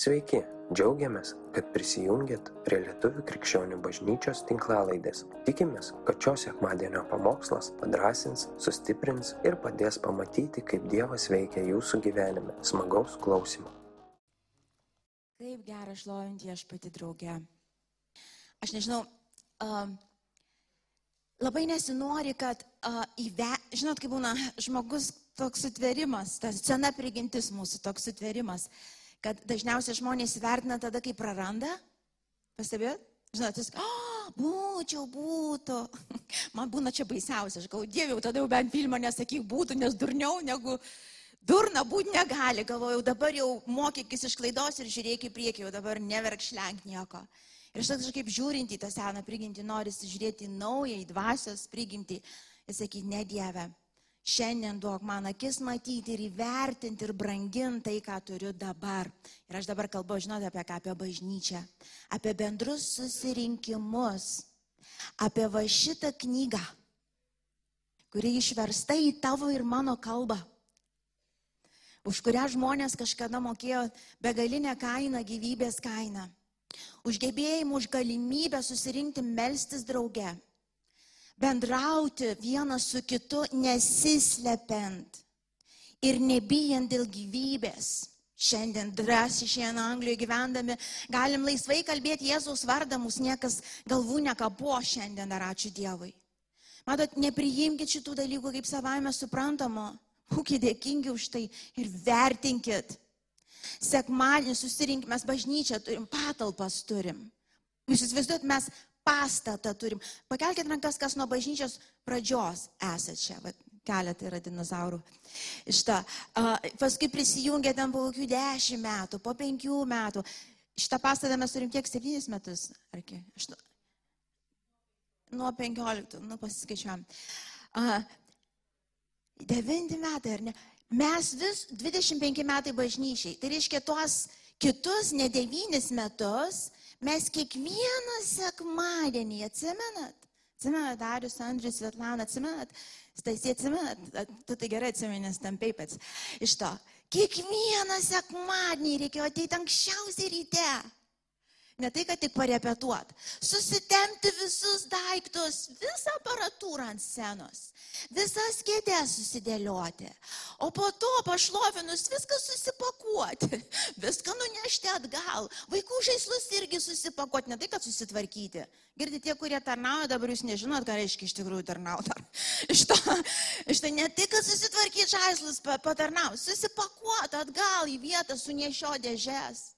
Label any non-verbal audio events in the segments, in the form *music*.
Sveiki, džiaugiamės, kad prisijungiat prie Lietuvų krikščionių bažnyčios tinklalaidės. Tikimės, kad šios sekmadienio pamokslas padrasins, sustiprins ir padės pamatyti, kaip Dievas veikia jūsų gyvenime. Smagaus klausimų. Kaip gera šlovinti aš pati draugė. Aš nežinau, uh, labai nesinori, kad uh, įve... Žinot, kaip būna žmogus toks sutverimas, ta sena prigimtis mūsų toks sutverimas. Uh, kad dažniausiai žmonės vertina tada, kai praranda. Pastebėt? Žinot, jis, oh, būčiau, būtų. *laughs* Man būna čia baisiausia, aš galvoju, dieviau, tada jau bent filmą nesakyk būtų, nes durniau negu durna būti negali. Galvoju, dabar jau mokykis iš klaidos ir žiūrėk į priekį, jau dabar neverkšlenk nieko. Ir aš kažkaip žiūrint į tą seną prigimtį, norisi žiūrėti naują, į dvasios prigimtį ir sakyti, ne Dieve, Šiandien duok man akis matyti ir įvertinti ir branginti tai, ką turiu dabar. Ir aš dabar kalbu, žinote, apie ką, apie bažnyčią, apie bendrus susirinkimus, apie va šitą knygą, kuri išversta į tavo ir mano kalbą, už kurią žmonės kažkada mokėjo begalinę kainą, gyvybės kainą, už gebėjimą, už galimybę susirinkti, melstis drauge bendrauti vienas su kitu nesislepiant ir nebijant dėl gyvybės. Šiandien drąsiai šiandien Anglijoje gyvendami galim laisvai kalbėti Jėzaus vardą, mus niekas galvų nekapo šiandien, dar ačiū Dievui. Matot, nepriimkite šitų dalykų kaip savame suprantamo, būkite dėkingi už tai ir vertinkit. Sekmadienį susirinkime, mes bažnyčią turim, patalpas turim. Jūs įsivaizduojat, mes pastatą turim. Pakelkite rankas, kas nuo bažnyčios pradžios esate čia. Va, keletą yra dinozaurų. Šitą. Paskui prisijungė ten po kokių dešimt metų, po penkių metų. Šitą pastatą mes turim kiek septynis metus. Ar kiek? Aštu... Nuo penkioliktų, nu pasiskaičiuojam. Devinti metai, ar ne? Mes vis 25 metai bažnyčiai. Tai reiškia, tuos kitus ne devynis metus Mes kiekvieną sekmadienį, atsimenat? Atsimenat, Darius, Andrius, Svetlana, atsimenat? Stasė, atsimenat? Tu tai gerai atsimeni, nes tampiai pats. Iš to. Kiekvieną sekmadienį reikėjo ateiti anksčiausiai ryte. Ne tai, kad tik parepetuot. Susitemti visus daiktus, visą aparatūrą ant scenos, visas kėdės susidėlioti. O po to pašlovinus viską susipakuoti, *laughs* viską nunešti atgal. Vaikų žaislus irgi susipakuoti, ne tai, kad susitvarkyti. Girdite, tie, kurie tarnauja, dabar jūs nežinot, ką reiškia iš tikrųjų tarnauti. *laughs* Iš to, iš to ne tik, kad susitvarkyti žaislus, patarnauti, susipakuoti atgal į vietą, sunešio dėžės.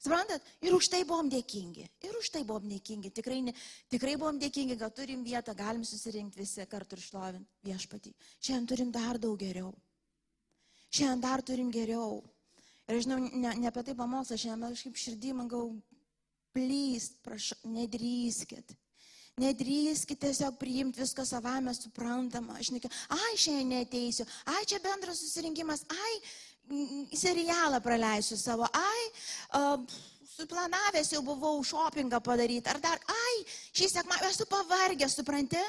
Suprantat? Ir už tai buvom dėkingi. Ir už tai buvom dėkingi. Tikrai, ne, tikrai buvom dėkingi, kad turim vietą, galim susirinkti visi kartu ir šlovinti viešpatį. Šiandien turim dar daug geriau. Šiandien dar turim geriau. Ir aš žinau, ne, ne apie tai pamokslą, šiandien aš kaip širdį man gau, plyst, prašau, nedrįskit. Nedrįskit tiesiog priimti viską savame suprantama. Aš nekiu, ai, šiandien neteisiu, ai, čia bendras susirinkimas, ai, serialą praleisiu savo, ai, uh, suplanavęs jau buvau šopingą padaryti, ar dar, ai, šį sekmadienį esu pavargęs, supranti?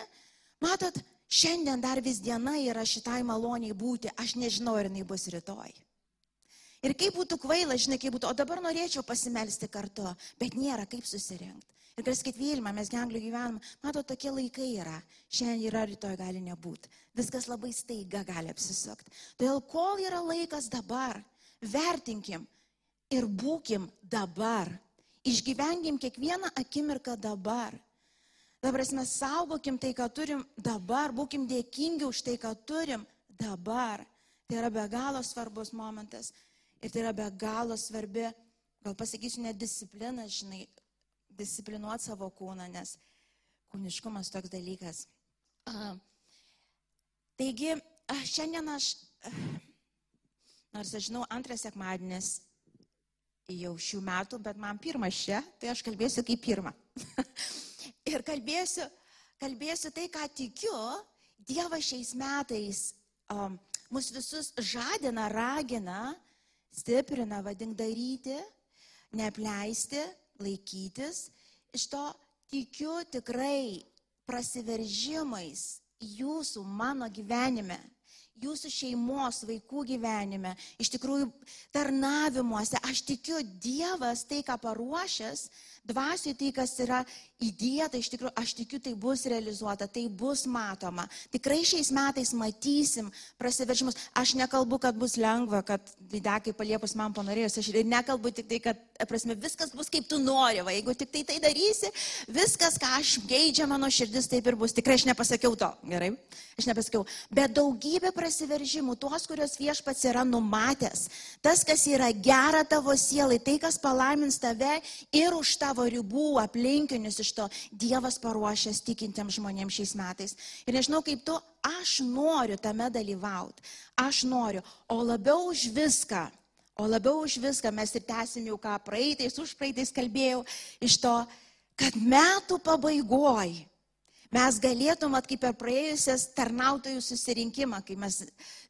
Matot, šiandien dar vis diena yra šitai maloniai būti, aš nežinau, ar jinai bus rytoj. Ir kaip būtų kvaila, žinai, kaip būtų, o dabar norėčiau pasimelsti kartu, bet nėra kaip susirinkti. Ir kas kaip Vilma, mes genglių gyvenam, mato, tokie laikai yra. Šiandien yra, rytoj gali nebūti. Viskas labai staiga gali apsisukti. Todėl kol yra laikas dabar, vertinkim ir būkim dabar. Išgyvenkim kiekvieną akimirką dabar. Dabar mes saugokim tai, ką turim dabar, būkim dėkingi už tai, ką turim dabar. Tai yra be galo svarbus momentas. Ir tai yra be galo svarbi, gal pasakysiu, net disciplina, žinai, disciplinuoti savo kūną, nes kūniškumas toks dalykas. Uh, taigi, uh, šiandien aš, uh, nors aš žinau, antras sekmadienis jau šių metų, bet man pirmas čia, tai aš kalbėsiu kaip pirmą. *laughs* ir kalbėsiu, kalbėsiu tai, ką tikiu, Dievas šiais metais um, mus visus žadina, ragina, stiprina, vadink daryti, neapleisti, laikytis. Iš to tikiu tikrai prasiveržimais jūsų, mano gyvenime, jūsų šeimos, vaikų gyvenime, iš tikrųjų tarnavimuose. Aš tikiu, Dievas tai, ką paruošęs, dvasiui tai, kas yra įdėta, iš tikrųjų, aš tikiu, tai bus realizuota, tai bus matoma. Tikrai šiais metais matysim prasiveržimus. Aš nekalbu, kad bus lengva, kad didekai paliepus man panorėjus, aš ir nekalbu tik tai, kad, prasme, viskas bus kaip tu nori, va, jeigu tik tai tai darysi, viskas, ką aš geidžia mano širdis, taip ir bus. Tikrai aš nepasakiau to, gerai? Aš nepasakiau. Bet daugybė prasiveržimų, tuos, kuriuos viešpats yra numatęs, tas, kas yra gera tavo sielai, tai, kas palaimins tave ir už tavo ribų aplinkinius iš to Dievas paruošęs tikintiems žmonėms šiais metais. Ir nežinau kaip tu, aš noriu tame dalyvauti. Aš noriu, o labiau už viską. O labiau už viską mes ir tęsim jau ką praeitais, už praeitais kalbėjau, iš to, kad metų pabaigoj mes galėtum, at, kaip per praėjusias tarnautojų susirinkimą, kai mes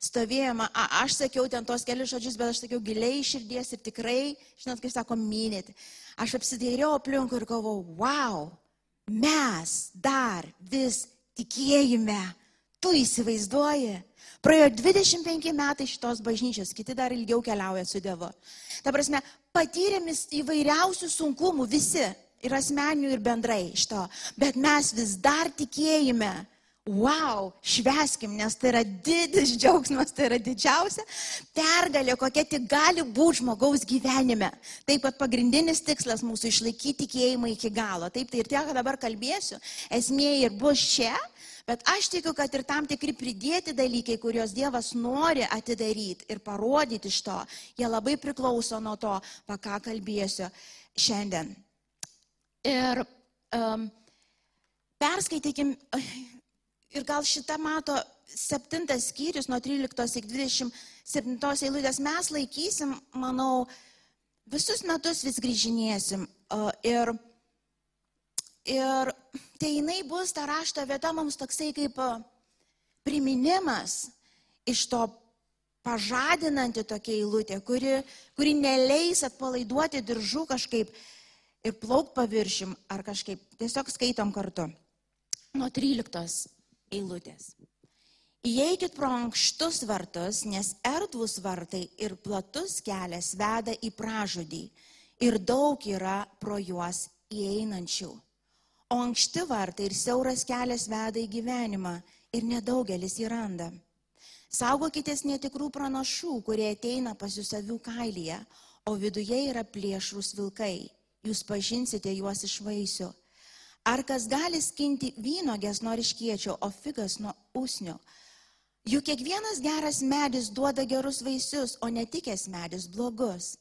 stovėjome, a, aš sakiau ten tos kelius žodžius, bet aš sakiau giliai širdies ir tikrai, žinot, kaip sako, minėti. Aš apsidairiau aplinkui ir galvojau, wow, mes dar vis tikėjime. Tu įsivaizduoji? Praėjo 25 metai šitos bažnyčios, kiti dar ilgiau keliauja su Dievu. Ta prasme, patyrėmis įvairiausių sunkumų visi ir asmenių, ir bendrai iš to. Bet mes vis dar tikėjime. Wow, šveskim, nes tai yra didis džiaugsmas, tai yra didžiausia pergalė, kokia tik gali būti žmogaus gyvenime. Taip pat pagrindinis tikslas mūsų išlaikyti tikėjimą iki galo. Taip, tai ir tiek, dabar kalbėsiu, esmė ir bus čia, Bet aš tikiu, kad ir tam tikri pridėti dalykai, kuriuos Dievas nori atidaryti ir parodyti iš to, jie labai priklauso nuo to, apie ką kalbėsiu šiandien. Ir um, perskaitykim, *laughs* ir gal šitą mato septintas skyrius nuo 13 iki 27 eilutės, mes laikysim, manau, visus metus vis grįžinėsim. Uh, ir, ir tai jinai bus ta rašto vieta mums toksai kaip priminimas iš to pažadinanti tokia eilutė, kuri, kuri neleis atpalaiduoti diržų kažkaip ir plauk paviršim ar kažkaip. Tiesiog skaitom kartu. Nuo 13 eilutės. Įeikit pro ankštus vartus, nes erdvus vartai ir platus kelias veda į pražudį ir daug yra pro juos įeinančių. O ankšti vartai ir siauras kelias veda į gyvenimą ir nedaugelis jį randa. Saugokitės netikrų pranašų, kurie ateina pas jūs avių kailyje, o viduje yra plėšrus vilkai jūs pažinsite juos iš vaisių. Ar kas gali skinti vynogės nuo iškiečio, o figas nuo usnio? Juk kiekvienas geras medis duoda gerus vaisius, o netikęs medis blogus.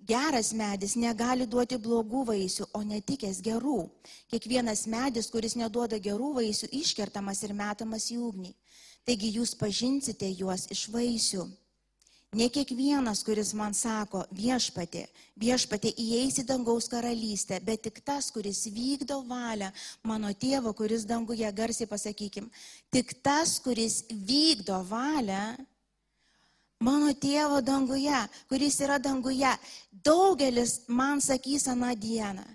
Geras medis negali duoti blogų vaisių, o netikęs gerų. Kiekvienas medis, kuris neduoda gerų vaisių, iškertamas ir metamas į ugnį. Taigi jūs pažinsite juos iš vaisių. Ne kiekvienas, kuris man sako, viešpatė, viešpatė įeis į dangaus karalystę, bet tik tas, kuris vykdo valią mano tėvo, kuris danguje, garsiai pasakykim, tik tas, kuris vykdo valią mano tėvo danguje, kuris yra danguje, daugelis man sakys aną dieną.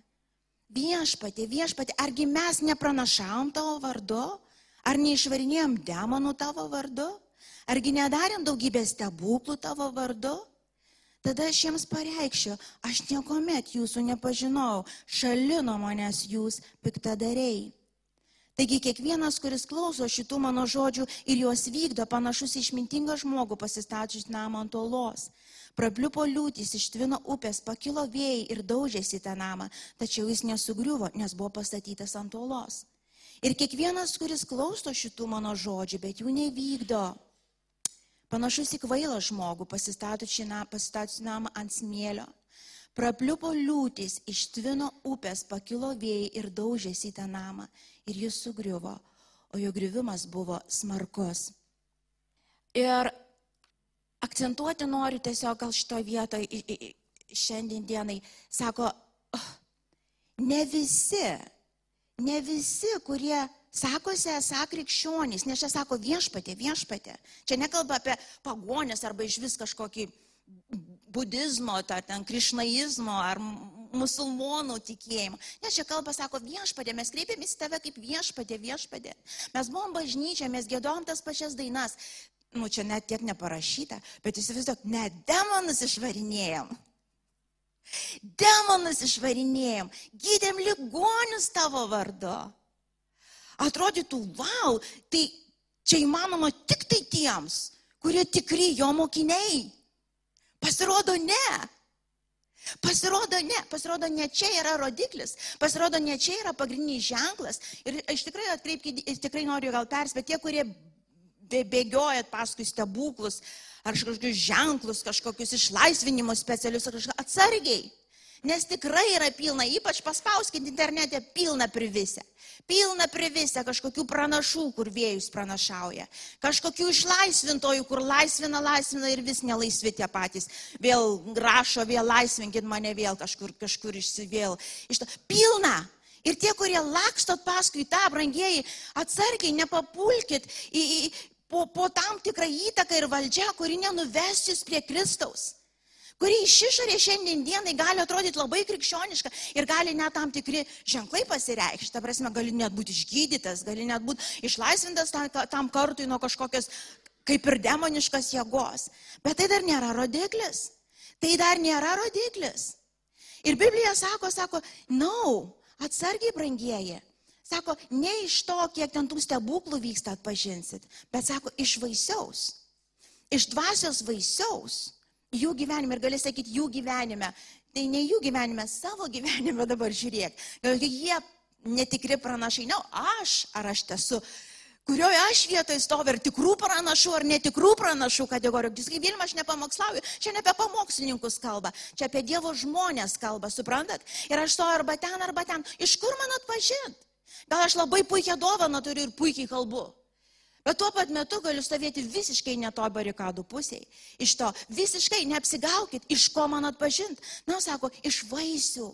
Viešpatė, viešpatė, argi mes nepranašavom tavo vardu, ar neišvarinėjom demonų tavo vardu? Argi nedarėm daugybę stebuklų tavo vardu? Tada aš jiems pareikščiau, aš niekuomet jūsų nepažinojau, šalino manęs jūs piktadariai. Taigi kiekvienas, kuris klauso šitų mano žodžių ir juos vykdo, panašus išmintingą žmogų pasistačius namą ant olos. Prapliupo liūtis, ištvino upės, pakilo vėjai ir daužėsi tą namą, tačiau jis nesugriuvo, nes buvo pastatytas ant olos. Ir kiekvienas, kuris klauso šitų mano žodžių, bet jų nevykdo, Panašus į kvailą žmogų pasistačius namą ant smėlio. Prapliupo liūtis, ištvino upės, pakilo vėjai ir daužėsi į tą namą. Ir jis sugriuvo, o jo griuvimas buvo smarkus. Ir akcentuoti noriu tiesiog gal šitoje vietoje šiandien dienai. Sako, oh, ne visi, ne visi, kurie sakosi esą krikščionys, nes čia sako viešpatė, viešpatė. Čia nekalba apie pagonės arba iš vis kažkokį budizmo, tą ten krišnaizmo ar musulmonų tikėjimą. Nes čia kalba sako viešpatė, mes kreipėmės į tave kaip viešpatė, viešpatė. Mes buvom bažnyčia, mes gėdom tas pačias dainas. nu čia net tiek neparašyta, bet įsivaizduok, net demonus išvarinėjom. Demonus išvarinėjom, gydėm ligonius tavo vardu. Atrodytų, wow, tai čia įmanoma tik tai tiems, kurie tikri jo mokiniai. Pasirodo, ne. Pasirodo, ne, pasirodo, ne čia yra rodiklis, pasirodo, ne čia yra pagrindinis ženklas. Ir aš tikrai atkreipkite, tikrai noriu gal perspėti, tie, kurie bėgiojat paskui stebuklus, ar kažkokius ženklus, kažkokius išlaisvinimo specialius, ar kažką atsargiai. Nes tikrai yra pilna, ypač paspauskit internete, pilna privisę. Pilna privisę kažkokių pranašų, kur vėjus pranašauja. Kažkokių išlaisvintojų, kur laisvina, laisvina ir vis nelaisvi tie patys. Vėl rašo, vėl laisvinkit mane vėl kažkur, kažkur išsivėl. Iš to pilna. Ir tie, kurie lakstot paskui tą, brangieji, atsargiai nepapulkit į, į, po, po tam tikrą įtaką ir valdžią, kuri nenuves jūs prie Kristaus kuri iš išorės šiandien dienai gali atrodyti labai krikščioniška ir gali net tam tikri ženklai pasireikšti. Ta prasme, gali net būti išgydytas, gali net būti išlaisvintas tam, tam kartui nuo kažkokios kaip ir demoniškas jėgos. Bet tai dar nėra rodiklis. Tai dar nėra rodiklis. Ir Biblija sako, sako, na, no, atsargiai brangieji. Sako, ne iš to, kiek ten tų stebuklų vyksta atpažinsit, bet sako, iš vaisiaus. Iš dvasios vaisiaus jų gyvenime ir gali sakyti jų gyvenime. Tai ne jų gyvenime, savo gyvenime *laughs* dabar žiūrėk. Jie netikri pranašai, ne, aš ar aš esu kurioje aš vietoje stoviu, ar tikrų pranašų, ar netikrų pranašų kategorijų. Jūs kaip Vilma, aš nepamokslauju, čia ne apie pamokslininkus kalba, čia apie Dievo žmonės kalba, suprantat? Ir aš stoju arba ten, arba ten. Iš kur man atpažint? Gal aš labai puikią dovaną turiu ir puikiai kalbu. Bet tuo pat metu galiu stovėti visiškai ne to barikadų pusėje. Iš to visiškai neapsigaukit, iš ko man atpažint. Na, sako, iš vaisių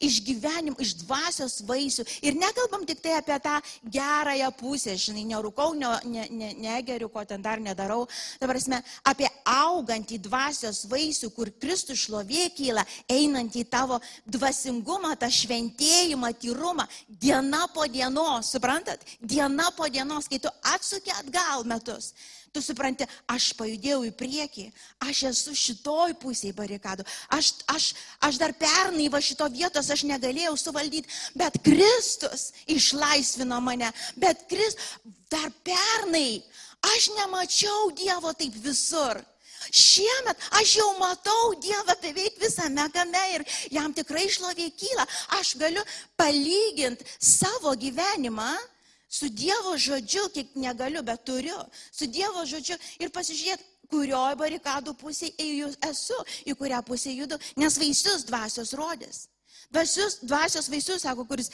iš gyvenimo, iš dvasios vaisių. Ir nekalbam tik tai apie tą gerąją pusę, žinai, nerūkau, ne, ne, ne, negeriu, ko ten dar nedarau. Dabar esame apie augantį dvasios vaisių, kur Kristų šlovė kyla, einant į tavo dvasingumą, tą šventėjimą, tyrumą, diena po dienos, suprantat? Diena po dienos, kai tu atsuki atgal metus. Tu supranti, aš pajudėjau į priekį, aš esu šitoj pusėje barikadų, aš, aš, aš dar pernai va šito vietos aš negalėjau suvaldyti, bet Kristus išlaisvino mane, bet Kristus dar pernai aš nemačiau Dievo taip visur. Šiemet aš jau matau Dievą beveik visame game ir jam tikrai šlovė kyla. Aš galiu palyginti savo gyvenimą su Dievo žodžiu, kiek negaliu, bet turiu, su Dievo žodžiu. Ir pasižiūrėti, kurioje barikadų pusėje esu, į kurią pusę judu, nes vaisius dvasios rodės. Dvasios, dvasios vaisius, sako, kuris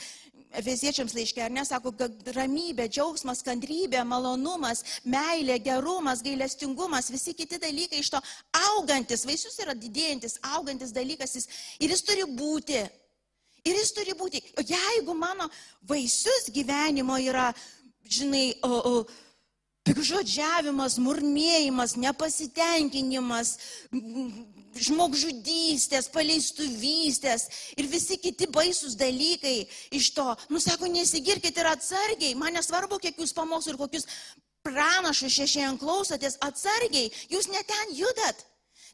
Efeziečiams laiškė, ar nesako, kad ramybė, džiaugsmas, kantrybė, malonumas, meilė, gerumas, gailestingumas, visi kiti dalykai iš to augantis, vaisius yra didėjantis, augantis dalykas jis, ir jis turi būti Ir jis turi būti, jeigu mano vaisius gyvenimo yra, žinai, o, o, pikžodžiavimas, murmėjimas, nepasitenkinimas, žmogžudystės, paleistuvystės ir visi kiti baisus dalykai iš to. Nusako, nesigirkit ir atsargiai, man nesvarbu, kiek jūs pamokslų ir kokius pranašus šešėjant klausotės, atsargiai, jūs neten judat.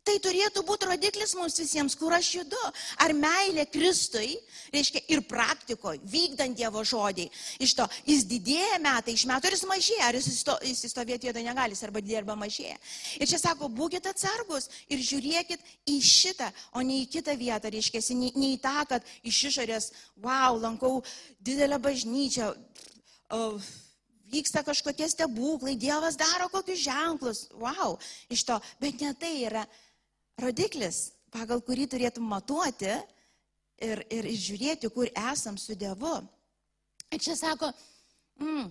Tai turėtų būti rodiklis mums visiems, kur aš judu. Ar meilė Kristui, reiškia ir praktikoje, vykdant Dievo žodį. Iš to jis didėja metai iš metų ir jis mažėja. Ar jis, įsto, jis įstovėti vietoje negali, arba didėja, arba mažėja. Ir čia sako, būkite atsargus ir žiūrėkit į šitą, o ne į kitą vietą. Reiškia, ne, ne į tą, kad iš išorės, wow, lankau didelę bažnyčią. Uh, vyksta kažkokie stebuklai, Dievas daro kokius ženklus, wow, iš to, bet ne tai yra rodiklis, pagal kurį turėtum matuoti ir, ir žiūrėti, kur esam su Dievu. Ir čia sako, mm,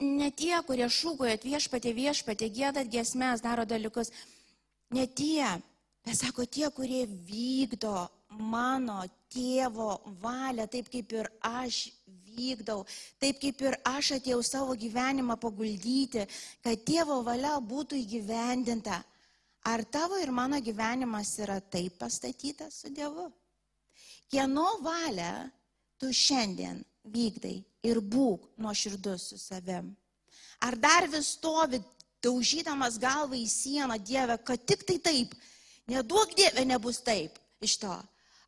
ne tie, kurie šūkojat viešpatė, viešpatė, gėdat giesmės, daro dalykus, ne tie, bet sako tie, kurie vykdo mano tėvo valią, taip kaip ir aš vykdau, taip kaip ir aš atėjau savo gyvenimą paguldyti, kad tėvo valia būtų įgyvendinta. Ar tavo ir mano gyvenimas yra taip pastatytas su Dievu? Kieno valia tu šiandien vykdai ir būk nuoširdus su savim? Ar dar vis stovi daužydamas galvą į sieną Dievę, kad tik tai taip, neduok Dievę nebus taip iš to.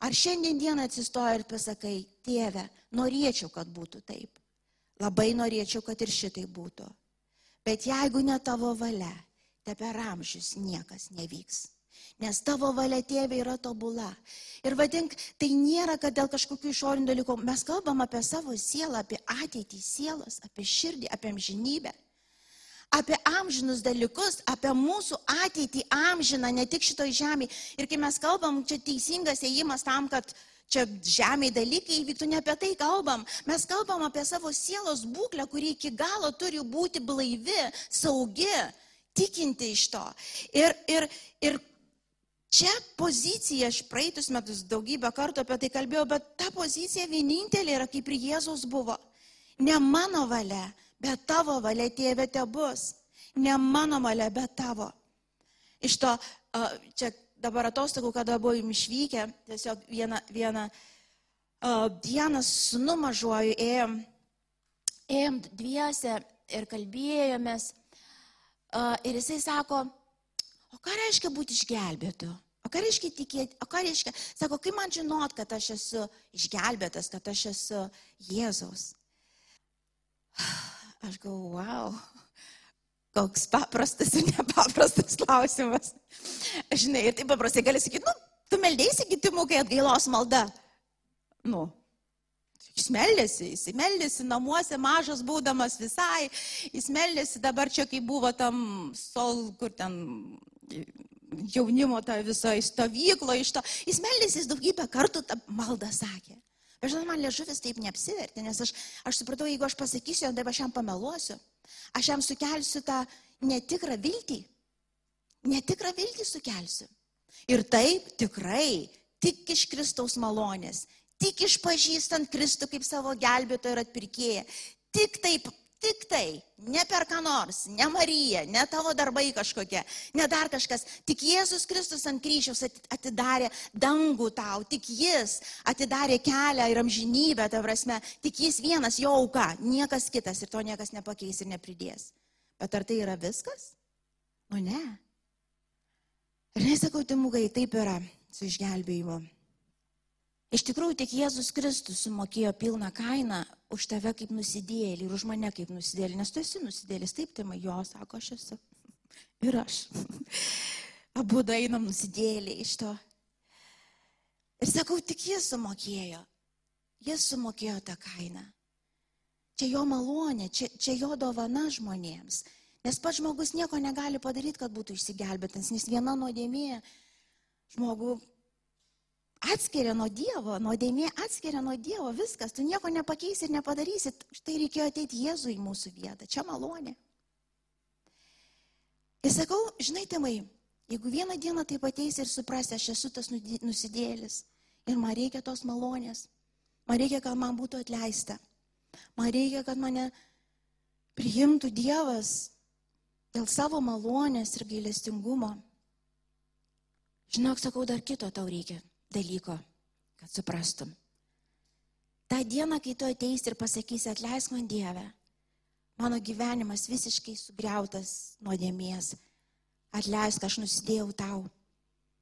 Ar šiandien dieną atsistoji ir pasakai, Dieve, norėčiau, kad būtų taip. Labai norėčiau, kad ir šitai būtų. Bet jeigu ne tavo valia, te per amžius niekas nevyks. Nes tavo valia tėvė yra tobula. Ir vadink, tai nėra, kad dėl kažkokių išorinių dalykų. Mes kalbam apie savo sielą, apie ateitį sielos, apie širdį, apie amžinybę. Apie amžinus dalykus, apie mūsų ateitį amžiną, ne tik šitoj žemėje. Ir kai mes kalbam, čia teisingas ėjimas tam, kad čia žemėje dalykai įvyktų, ne apie tai kalbam. Mes kalbam apie savo sielos būklę, kuri iki galo turi būti blaivi, saugi, tikinti iš to. Ir, ir, ir Čia pozicija, aš praeitus metus daugybę kartų apie tai kalbėjau, bet ta pozicija vienintelė yra kaip ir Jėzus buvo. Ne mano valia, bet tavo valia, tėvė, te bus. Ne mano valia, bet tavo. Iš to, čia dabar atostogų, kada buvom išvykę, tiesiog vieną, vieną dieną su numažuoju ėjom, ėjom dviese ir kalbėjomės. Ir jisai sako, O ką reiškia būti išgelbėtu? O ką reiškia tikėti? O ką reiškia? Sako, kaip man žinot, kad aš esu išgelbėtas, kad aš esu Jėzaus? *sighs* Aš galvoju, wow, koks paprastas ir nepaprastas klausimas. Žinai, ir taip paprastai gali sakyti, nu, tu meldėsi kitimų, kai atgailos malda. Nu, Jis meldėsi, jis meldėsi namuose, mažas būdamas visai, jis meldėsi dabar čia, kai buvo tam sol, kur ten jaunimo tą visoje stovykloje iš to. Jis meldėsi, jis daugybę kartų tą maldą sakė. Bet žinot, man liežuvis taip neapsivertė, nes aš, aš supratau, jeigu aš pasakysiu, tai aš jam pameluosiu. Aš jam sukelsiu tą netikrą viltį. Netikrą viltį sukelsiu. Ir taip tikrai, tik iš Kristaus malonės, tik išpažįstant Kristų kaip savo gelbėtoją ir atpirkėją, tik taip Tik tai, ne per ką nors, ne Marija, ne tavo darbai kažkokie, ne dar kažkas. Tik Jėzus Kristus ant kryžiaus atidarė dangų tau, tik Jis atidarė kelią ir amžinybę, ta prasme, tik Jis vienas jo auka, niekas kitas ir to niekas nepakeis ir nepridės. Bet ar tai yra viskas? Nu ne. Ir nesakau, timugai, taip yra su išgelbėjimu. Iš tikrųjų, tik Jėzus Kristus sumokėjo pilną kainą už tave kaip nusidėlį ir už mane kaip nusidėlį, nes tu esi nusidėlis, taip, tai man jo, sako, aš esu. *laughs* Ir aš. *laughs* Abu einam nusidėlį iš to. Ir sakau, tik jis sumokėjo. Jis sumokėjo tą kainą. Čia jo malonė, čia, čia jo dovana žmonėms. Nes pats žmogus nieko negali padaryti, kad būtų išsigelbėtas, nes viena nuodėmė žmogų atskiria nuo Dievo, nuodėmė atskiria nuo Dievo, viskas, tu nieko nepakeisi ir nepadarysi. Štai reikėjo ateiti Jėzui į mūsų vietą, čia malonė. Ir sakau, žinai, temai, jeigu vieną dieną taip ateisi ir suprasi, aš esu tas nusidėlis ir man reikia tos malonės, man reikia, kad man būtų atleista, man reikia, kad mane priimtų Dievas dėl savo malonės ir gailestingumo. Žinok, sakau, dar kito tau reikia dalyko, kad suprastum. Ta diena, kai tu ateisi ir pasakysi, atleisk man Dievę, mano gyvenimas visiškai sugriautas nuodėmies, atleisk, aš nusidėjau tau.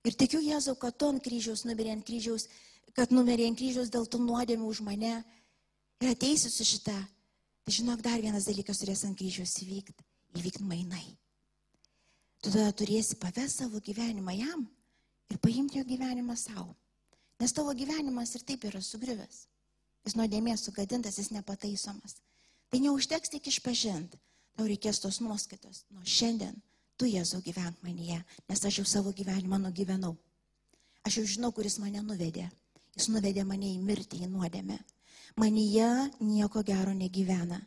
Ir tikiu Jėzau, kad tu ant kryžiaus numirė ant kryžiaus, kad numirė ant kryžiaus dėl tų nuodėmių už mane ir ateisi su šitą. Tai žinok, dar vienas dalykas turės ant kryžiaus įvykti. Įvykti mainai. Tu tada turėsi pavesti savo gyvenimą jam ir paimti jo gyvenimą savo. Nes tavo gyvenimas ir taip yra sugriuvęs. Jis nuodėmės sugadintas, jis nepataisomas. Tai neužteks tik išpažinti. Tau reikės tos nuoskaitos. Nuo šiandien tu, Jėzau, gyvenk manyje, nes aš jau savo gyvenimą nugyvenau. Aš jau žinau, kuris mane nuvedė. Jis nuvedė mane į mirtį, į nuodėmę. Manyje nieko gero negyvena.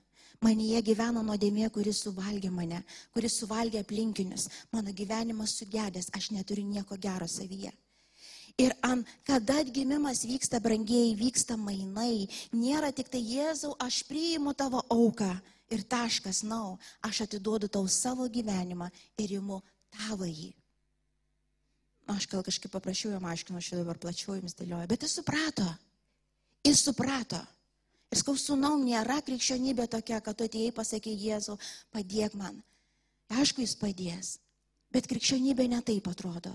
Manyje gyveno nuodėmė, kuris suvalgė mane, kuris suvalgė aplinkinius. Mano gyvenimas sugedęs, aš neturiu nieko gero savyje. Ir ant kada atgimimas vyksta, brangiai, vyksta mainai. Nėra tik tai Jėzau, aš priimu tavo auką ir taškas, nau, aš atiduodu tau savo gyvenimą ir imu tavo jį. Aš gal kažkaip paprašiau jam aiškinu, aš dabar plačiau jums dėlioju, bet jis suprato. Jis suprato. Ir skau, sunau, nėra krikščionybė tokia, kad tu atėjai pasakė Jėzau, padėk man. Aišku, jis padės. Bet krikščionybė netaip atrodo.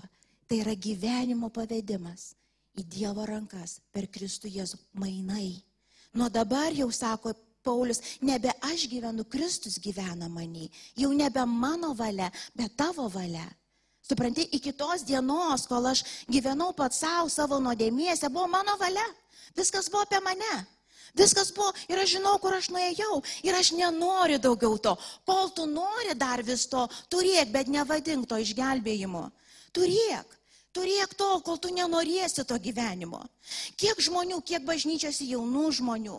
Tai yra gyvenimo pavedimas į Dievo rankas per Kristų Jėzų mainai. Nuo dabar jau sako Paulius, nebe aš gyvenu, Kristus gyvena manį. Jau nebe mano valia, bet tavo valia. Supranti, iki tos dienos, kol aš gyvenau pats savo, savo nuodėmėse, buvo mano valia. Viskas buvo apie mane. Viskas buvo ir aš žinau, kur aš nuėjau. Ir aš nenoriu daugiau to. Kol tu nori dar vis to, turėk, bet nevadink to išgelbėjimu. Turėk. Turėk tol, kol tu nenorėsi to gyvenimo. Kiek žmonių, kiek bažnyčiose jaunų žmonių,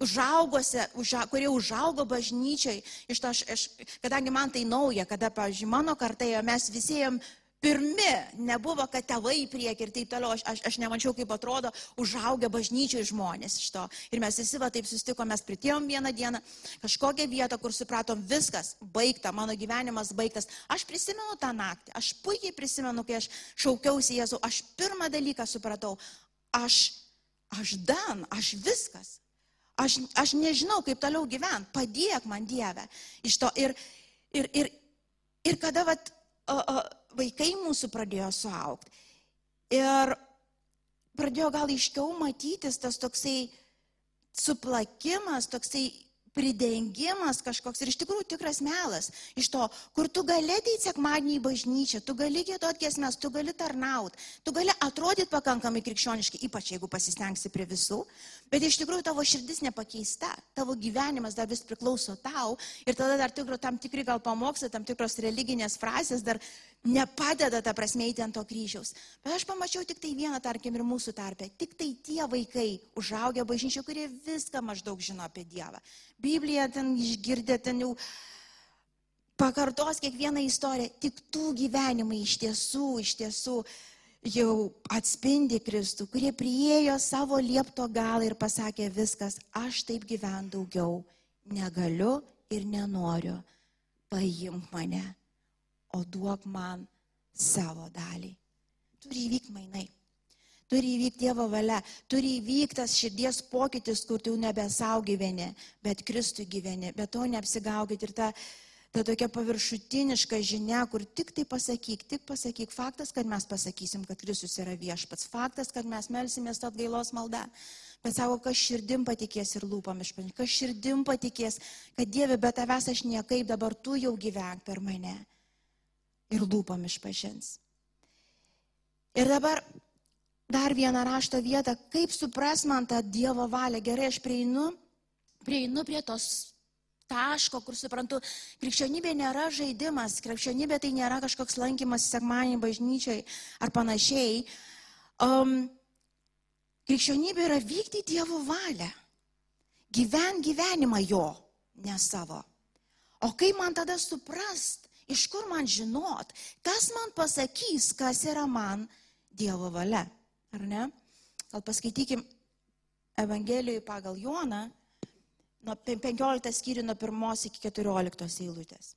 užaugose, uža, kurie užaugo bažnyčiai, iš to aš, aš, kadangi man tai nauja, kada, pavyzdžiui, mano kartai, mes visi jam pirmi, nebuvo, kad tėvai prieki ir taip toliau, aš, aš, aš nemačiau, kaip atrodo užaugę bažnyčiai žmonės iš to. Ir mes visi va taip susitikom, mes pritėjom vieną dieną, kažkokią vietą, kur supratom, viskas, baigta, mano gyvenimas baigtas. Aš prisimenu tą naktį, aš puikiai prisimenu, kai aš šaukiausi Jėzų, aš pirmą dalyką supratau, aš, aš dan, aš viskas. Aš, aš nežinau, kaip toliau gyventi, padėk man Dieve iš to. Ir, ir, ir, ir kada vat, vaikai mūsų pradėjo suaukti. Ir pradėjo gal iškiau matytis tas toksai suplakimas, toksai pridengimas kažkoks ir iš tikrųjų tikras melas. Iš to, kur tu gali ateiti sekmadienį į bažnyčią, tu gali gėdoti giesmės, tu gali tarnauti, tu gali atrodyti pakankamai krikščioniškai, ypač jeigu pasistengsi prie visų, bet iš tikrųjų tavo širdis nepakeista, tavo gyvenimas dar vis priklauso tau ir tada dar tikro, tam tikri gal pamokslai, tam tikros religinės frazės dar nepadeda tą prasme eiti ant to kryžiaus. Bet aš pamačiau tik tai vieną, tarkim, ir mūsų tarpę. Tik tai tie vaikai užaugę bažnyčio, kurie viską maždaug žino apie Dievą. Bibliją ten išgirdė, ten jau pakartos kiekvieną istoriją. Tik tų gyvenimai iš tiesų, iš tiesų jau atspindi Kristų, kurie priejo savo liepto galą ir pasakė viskas, aš taip gyvenu daugiau negaliu ir nenoriu. Paimk mane o duok man savo dalį. Turi įvykti mainai. Turi įvykti Dievo valia, turi įvykti tas širdies pokytis, kur tu nebe savo gyveni, bet Kristui gyveni, bet to neapsigaukit ir ta, ta tokia paviršutiniška žinia, kur tik tai pasakyk, tik pasakyk, faktas, kad mes pasakysim, kad Kristus yra viešpats, faktas, kad mes melsimės tą atgailos maldą. Bet sako, kas širdim patikės ir lūpam išpažinti, kas širdim patikės, kad Dieve, be tavęs aš niekaip dabar tu jau gyvenk per mane ir lūpam išpažins. Ir dabar dar vieną rašto vietą, kaip supras man tą Dievo valią. Gerai, aš prieinu, prieinu prie tos taško, kur suprantu, krikščionybė nėra žaidimas, krikščionybė tai nėra kažkoks lankymas sekmanį bažnyčiai ar panašiai. Um, krikščionybė yra vykti Dievo valią, gyvent gyvenimą jo, ne savo. O kaip man tada suprast, Iš kur man žinot, kas man pasakys, kas yra man Dievo valia. Ar ne? Gal paskaitykim Evangelijoje pagal Joną, nuo 15 skyrių nuo 1 iki 14 eilutės.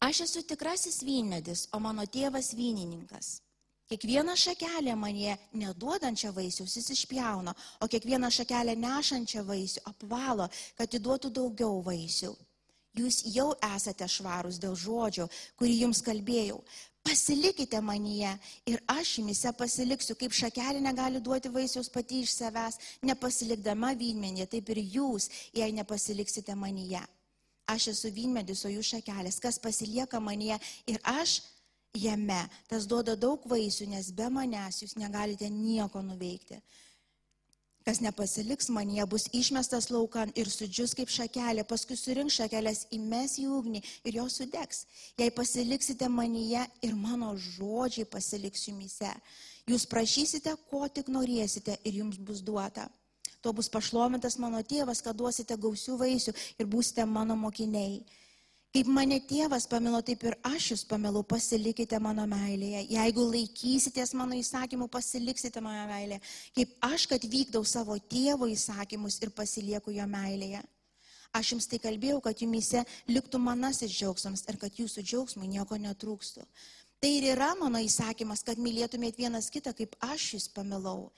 Aš esu tikrasis vynmedis, o mano tėvas vynininkas. Kiekvieną šakelę manie neduodančią vaisiaus jis išpjauna, o kiekvieną šakelę nešančią vaisių apvalo, kad įduotų daugiau vaisių. Jūs jau esate švarūs dėl žodžio, kurį jums kalbėjau. Pasilikite manyje ir aš jumise pasiliksiu, kaip šakelė negali duoti vaisiaus pati iš savęs, nepasilikdama vynmenė, taip ir jūs, jei nepasiliksite manyje. Aš esu vynmedis, o jūs šakelės, kas pasilieka manyje ir aš jame, tas duoda daug vaisių, nes be manęs jūs negalite nieko nuveikti. Kas nepasiliks manyje, bus išmestas laukan ir sudžius kaip šakelė, paskui surink šakelės, įmes į ugnį ir jos sudegs. Jei pasiliksite manyje ir mano žodžiai pasiliks jumise, jūs prašysite, ko tik norėsite ir jums bus duota. Tuo bus pašlomintas mano tėvas, kad duosite gausių vaisių ir būsite mano mokiniai. Kaip mane tėvas pamilo, taip ir aš jūs pamilau, pasilikite mano meilėje. Jeigu laikysitės mano įsakymų, pasiliksite mano meilėje. Kaip aš, kad vykdau savo tėvo įsakymus ir pasilieku jo meilėje. Aš jums tai kalbėjau, kad jumise liktų manasis džiaugsmas ir kad jūsų džiaugsmui nieko netrūkstų. Tai ir yra mano įsakymas, kad mylėtumėt vienas kitą, kaip aš jūs pamilau.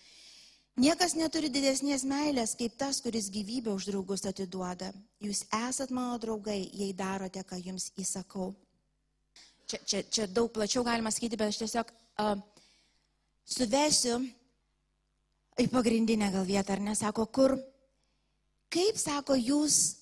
Niekas neturi didesnės meilės, kaip tas, kuris gyvybę už draugus atiduoda. Jūs esat mano draugai, jei darote, ką jums įsakau. Čia, čia, čia daug plačiau galima sakyti, bet aš tiesiog uh, suvesiu į pagrindinę gal vietą, ar nesako, kur, kaip sako, jūs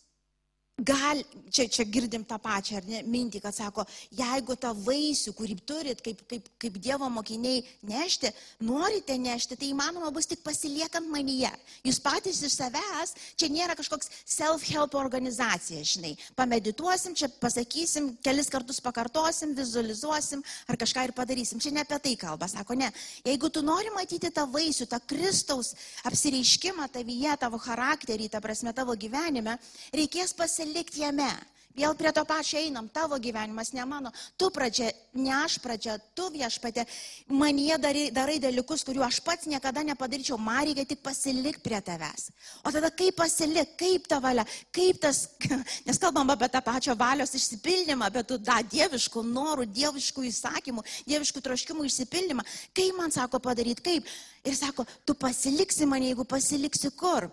gal, čia, čia girdim tą pačią ne, mintį, kad sako, jeigu tą vaisių, kurį turit kaip, kaip, kaip Dievo mokiniai nešti, norite nešti, tai įmanoma bus tik pasiliekant manyje. Jūs patys iš savęs, čia nėra kažkoks self-help organizacija, žinai. Pamedituosim, čia pasakysim, kelis kartus pakartosim, vizualizuosim ar kažką ir padarysim. Čia ne apie tai kalba, sako, ne. Jeigu tu nori matyti tą vaisių, tą Kristaus apsireiškimą tavyje, tavo charakterį, ta prasme tavo gyvenime, reikės pasilikti likti jame. Vėl prie to pačio einam, tavo gyvenimas, ne mano. Tu pradžia, ne aš pradžia, tu viešpatė, manie darai, darai dalykus, kuriuo aš pats niekada nepadaryčiau. Man reikia tik pasilikti prie tavęs. O tada kaip pasilik, kaip ta valia, kaip tas, *laughs* nes kalbam apie tą pačią valios išsipildymą, apie tų da, dieviškų norų, dieviškų įsakymų, dieviškų troškimų išsipildymą. Kaip man sako padaryti, kaip? Ir sako, tu pasiliksi mane, jeigu pasiliksi kur?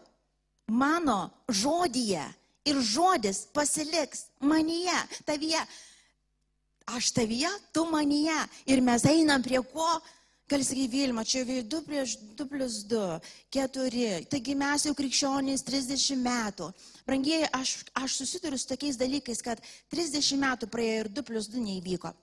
Mano žodyje ir žodis pasiliks manyje, tavyje. Aš tavyje, tu manyje. Ir mes einam prie ko? Gali sakyti, Vilma, čia 2 prieš 2 plus 2, 4. Taigi mes jau krikščionys 30 metų. Brangieji, aš, aš susiduriu su tokiais dalykais, kad 30 metų praėjo ir 2 plus 2 neįvyko.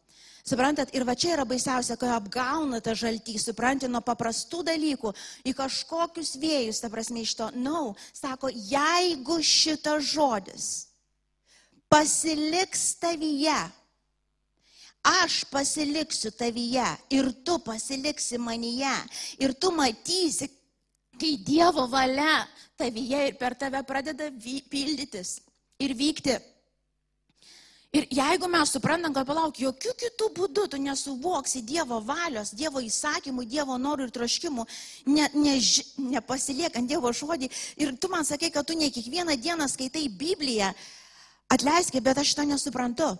Suprantat, ir va čia yra baisiausia, kai apgauna tą žaltį, supranti, nuo paprastų dalykų į kažkokius vėjus, ta prasme iš to, na, no, sako, jeigu šitas žodis pasiliks tavyje, aš pasiliksiu tavyje ir tu pasiliksi manyje ir tu matysi, kai Dievo valia tavyje ir per tave pradeda pildytis ir vykti. Ir jeigu mes suprantam, kad palauk, jokių kitų būdų tu nesuvoksi Dievo valios, Dievo įsakymų, Dievo norų ir troškimų, ne, ne, nepasiliekant Dievo žodį, ir tu man sakai, kad tu ne kiekvieną dieną skaitai Bibliją, atleiskit, bet aš to nesuprantu.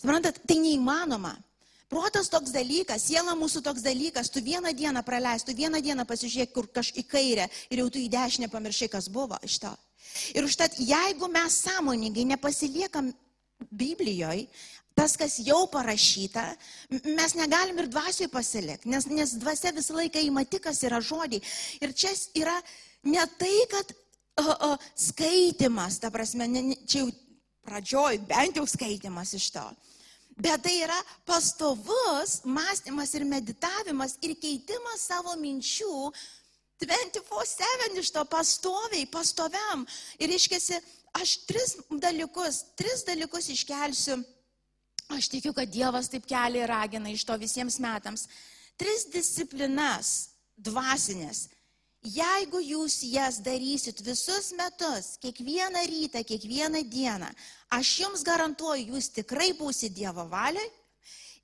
Suprantat, tai neįmanoma. Protas toks dalykas, siela mūsų toks dalykas, tu vieną dieną praleis, tu vieną dieną pasižiūrėk kur kažkaip į kairę ir jau tu į dešinę pamiršai, kas buvo iš to. Ir užtat, jeigu mes sąmoningai nepasiliekam Biblijoje, tas, kas jau parašyta, mes negalim ir dvasioj pasilikti, nes, nes dvasia visą laiką įma tik, kas yra žodžiai. Ir čia yra ne tai, kad o, o, skaitimas, ta prasme, ne, čia jau pradžioj, bent jau skaitimas iš to. Bet tai yra pastovus mąstymas ir meditavimas ir keitimas savo minčių 24-7 iš to pastoviai, pastoviam. Ir iškėsi, aš tris dalykus, tris dalykus iškelsiu. Aš tikiu, kad Dievas taip kelia ir ragina iš to visiems metams. Tris disciplinas dvasinės. Jeigu jūs jas darysit visus metus, kiekvieną rytą, kiekvieną dieną, aš jums garantuoju, jūs tikrai būsite Dievo valiai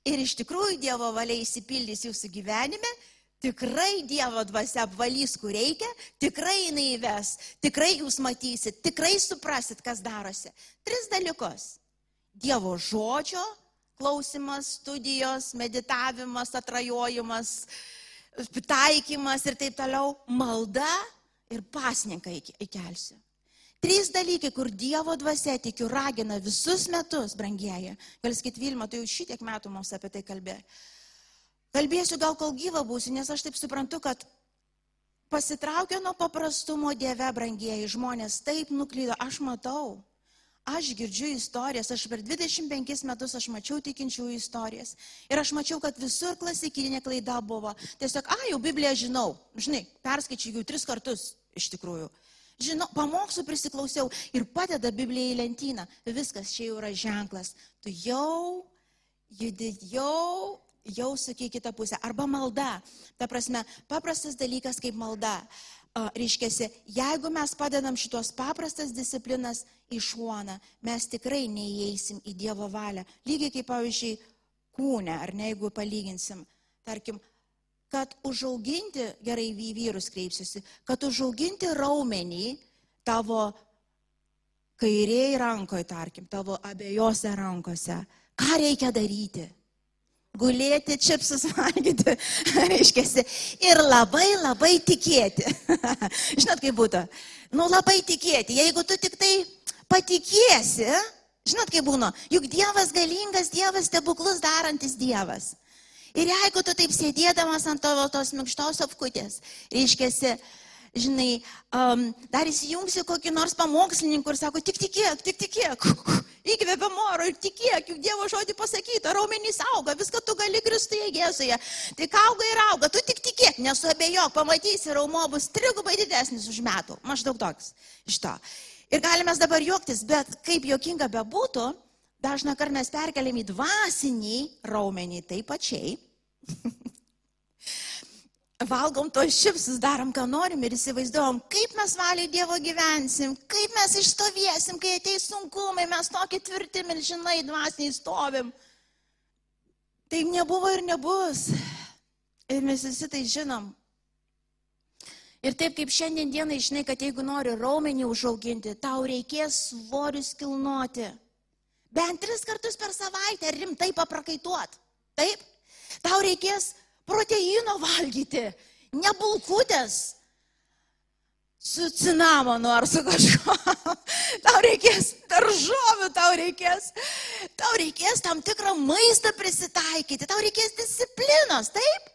ir iš tikrųjų Dievo valia įsipildys jūsų gyvenime Tikrai Dievo dvasia apvalys, kur reikia, tikrai jinai įves, tikrai jūs matysit, tikrai suprasit, kas darosi. Tris dalykus. Dievo žodžio klausimas, studijos, meditavimas, atrajojimas, taikymas ir taip toliau, malda ir pasninką įkelsiu. Trys dalykai, kur Dievo dvasia, tikiu, ragina visus metus, brangieji. Gal sakyti, Vilma, tu jau šitiek metų mums apie tai kalbėjai. Kalbėsiu gal kol gyva būsiu, nes aš taip suprantu, kad pasitraukia nuo paprastumo Dieve, brangieji žmonės, taip nuklydo, aš matau. Aš girdžiu istorijas, aš per 25 metus aš mačiau tikinčiųjų istorijas. Ir aš mačiau, kad visur klasikinė klaida buvo. Tiesiog, a, jau Bibliją žinau. Žinai, perskaičiau jau tris kartus iš tikrųjų. Žinau, pamokslų prisiklausiau ir padeda Biblija į lentyną. Viskas čia jau yra ženklas. Tu jau judi, jau jau suki kitą pusę. Arba malda. Ta prasme, paprastas dalykas kaip malda. Reiškia, jeigu mes padedam šitos paprastas disciplinas į šoną, mes tikrai neįeisim į Dievo valią. Lygiai kaip, pavyzdžiui, kūne, ar ne, jeigu palyginsim. Tarkim, kad užauginti, gerai į vyrus kreipsiuosi, kad užauginti raumenį tavo kairiai rankoje, tarkim, tavo abiejose rankose, ką reikia daryti? Gulėti, čipsus *laughs* valgyti, reiškia, ir labai labai tikėti. *laughs* Žinot, kaip būtų? Nu, labai tikėti. Jeigu tu tik tai patikėsi, žinot, kaip būna, juk Dievas galingas, Dievas stebuklus darantis Dievas. Ir jeigu tu taip sėdėdamas ant tavo tos mikštos apkutės, reiškia, žinai, um, dar įsijungsi kokį nors pamokslininkų ir sako, tik tikėk, tik tikėk, *laughs* įkvėpia moro ir tikėk, juk Dievo žodį pasakyta, raumenys auga, viską tu gali Kristuje Jėzuje, tik auga ir auga, tu tik tikėk, nesuabejok, pamatysi, raumo bus trigubai didesnis už metų, maždaug toks iš to. Ir galime dabar juoktis, bet kaip juokinga bebūtų, dažna kart mes perkeliam į dvasinį raumenį taip pačiai. *laughs* valgom tos šipsus, darom, ką norim ir įsivaizduojam, kaip mes valiai Dievo gyvensim, kaip mes išstovėsim, kai ateis sunkumai, mes tokie tvirti, milžinai, dvasiniai stovim. Taip nebuvo ir nebus. Ir mes visi tai žinom. Ir taip kaip šiandien dienai žinai, kad jeigu nori raumenį užauginti, tau reikės svorius kilnoti. Bent tris kartus per savaitę rimtai paprakaituot. Taip? Tau reikės proteino valgyti, ne bulkutės su cinamonu ar su kažkuo. *laughs* Tau reikės daržovių, tau reikės, tau reikės tam tikrą maistą prisitaikyti, tau reikės disciplinos, taip?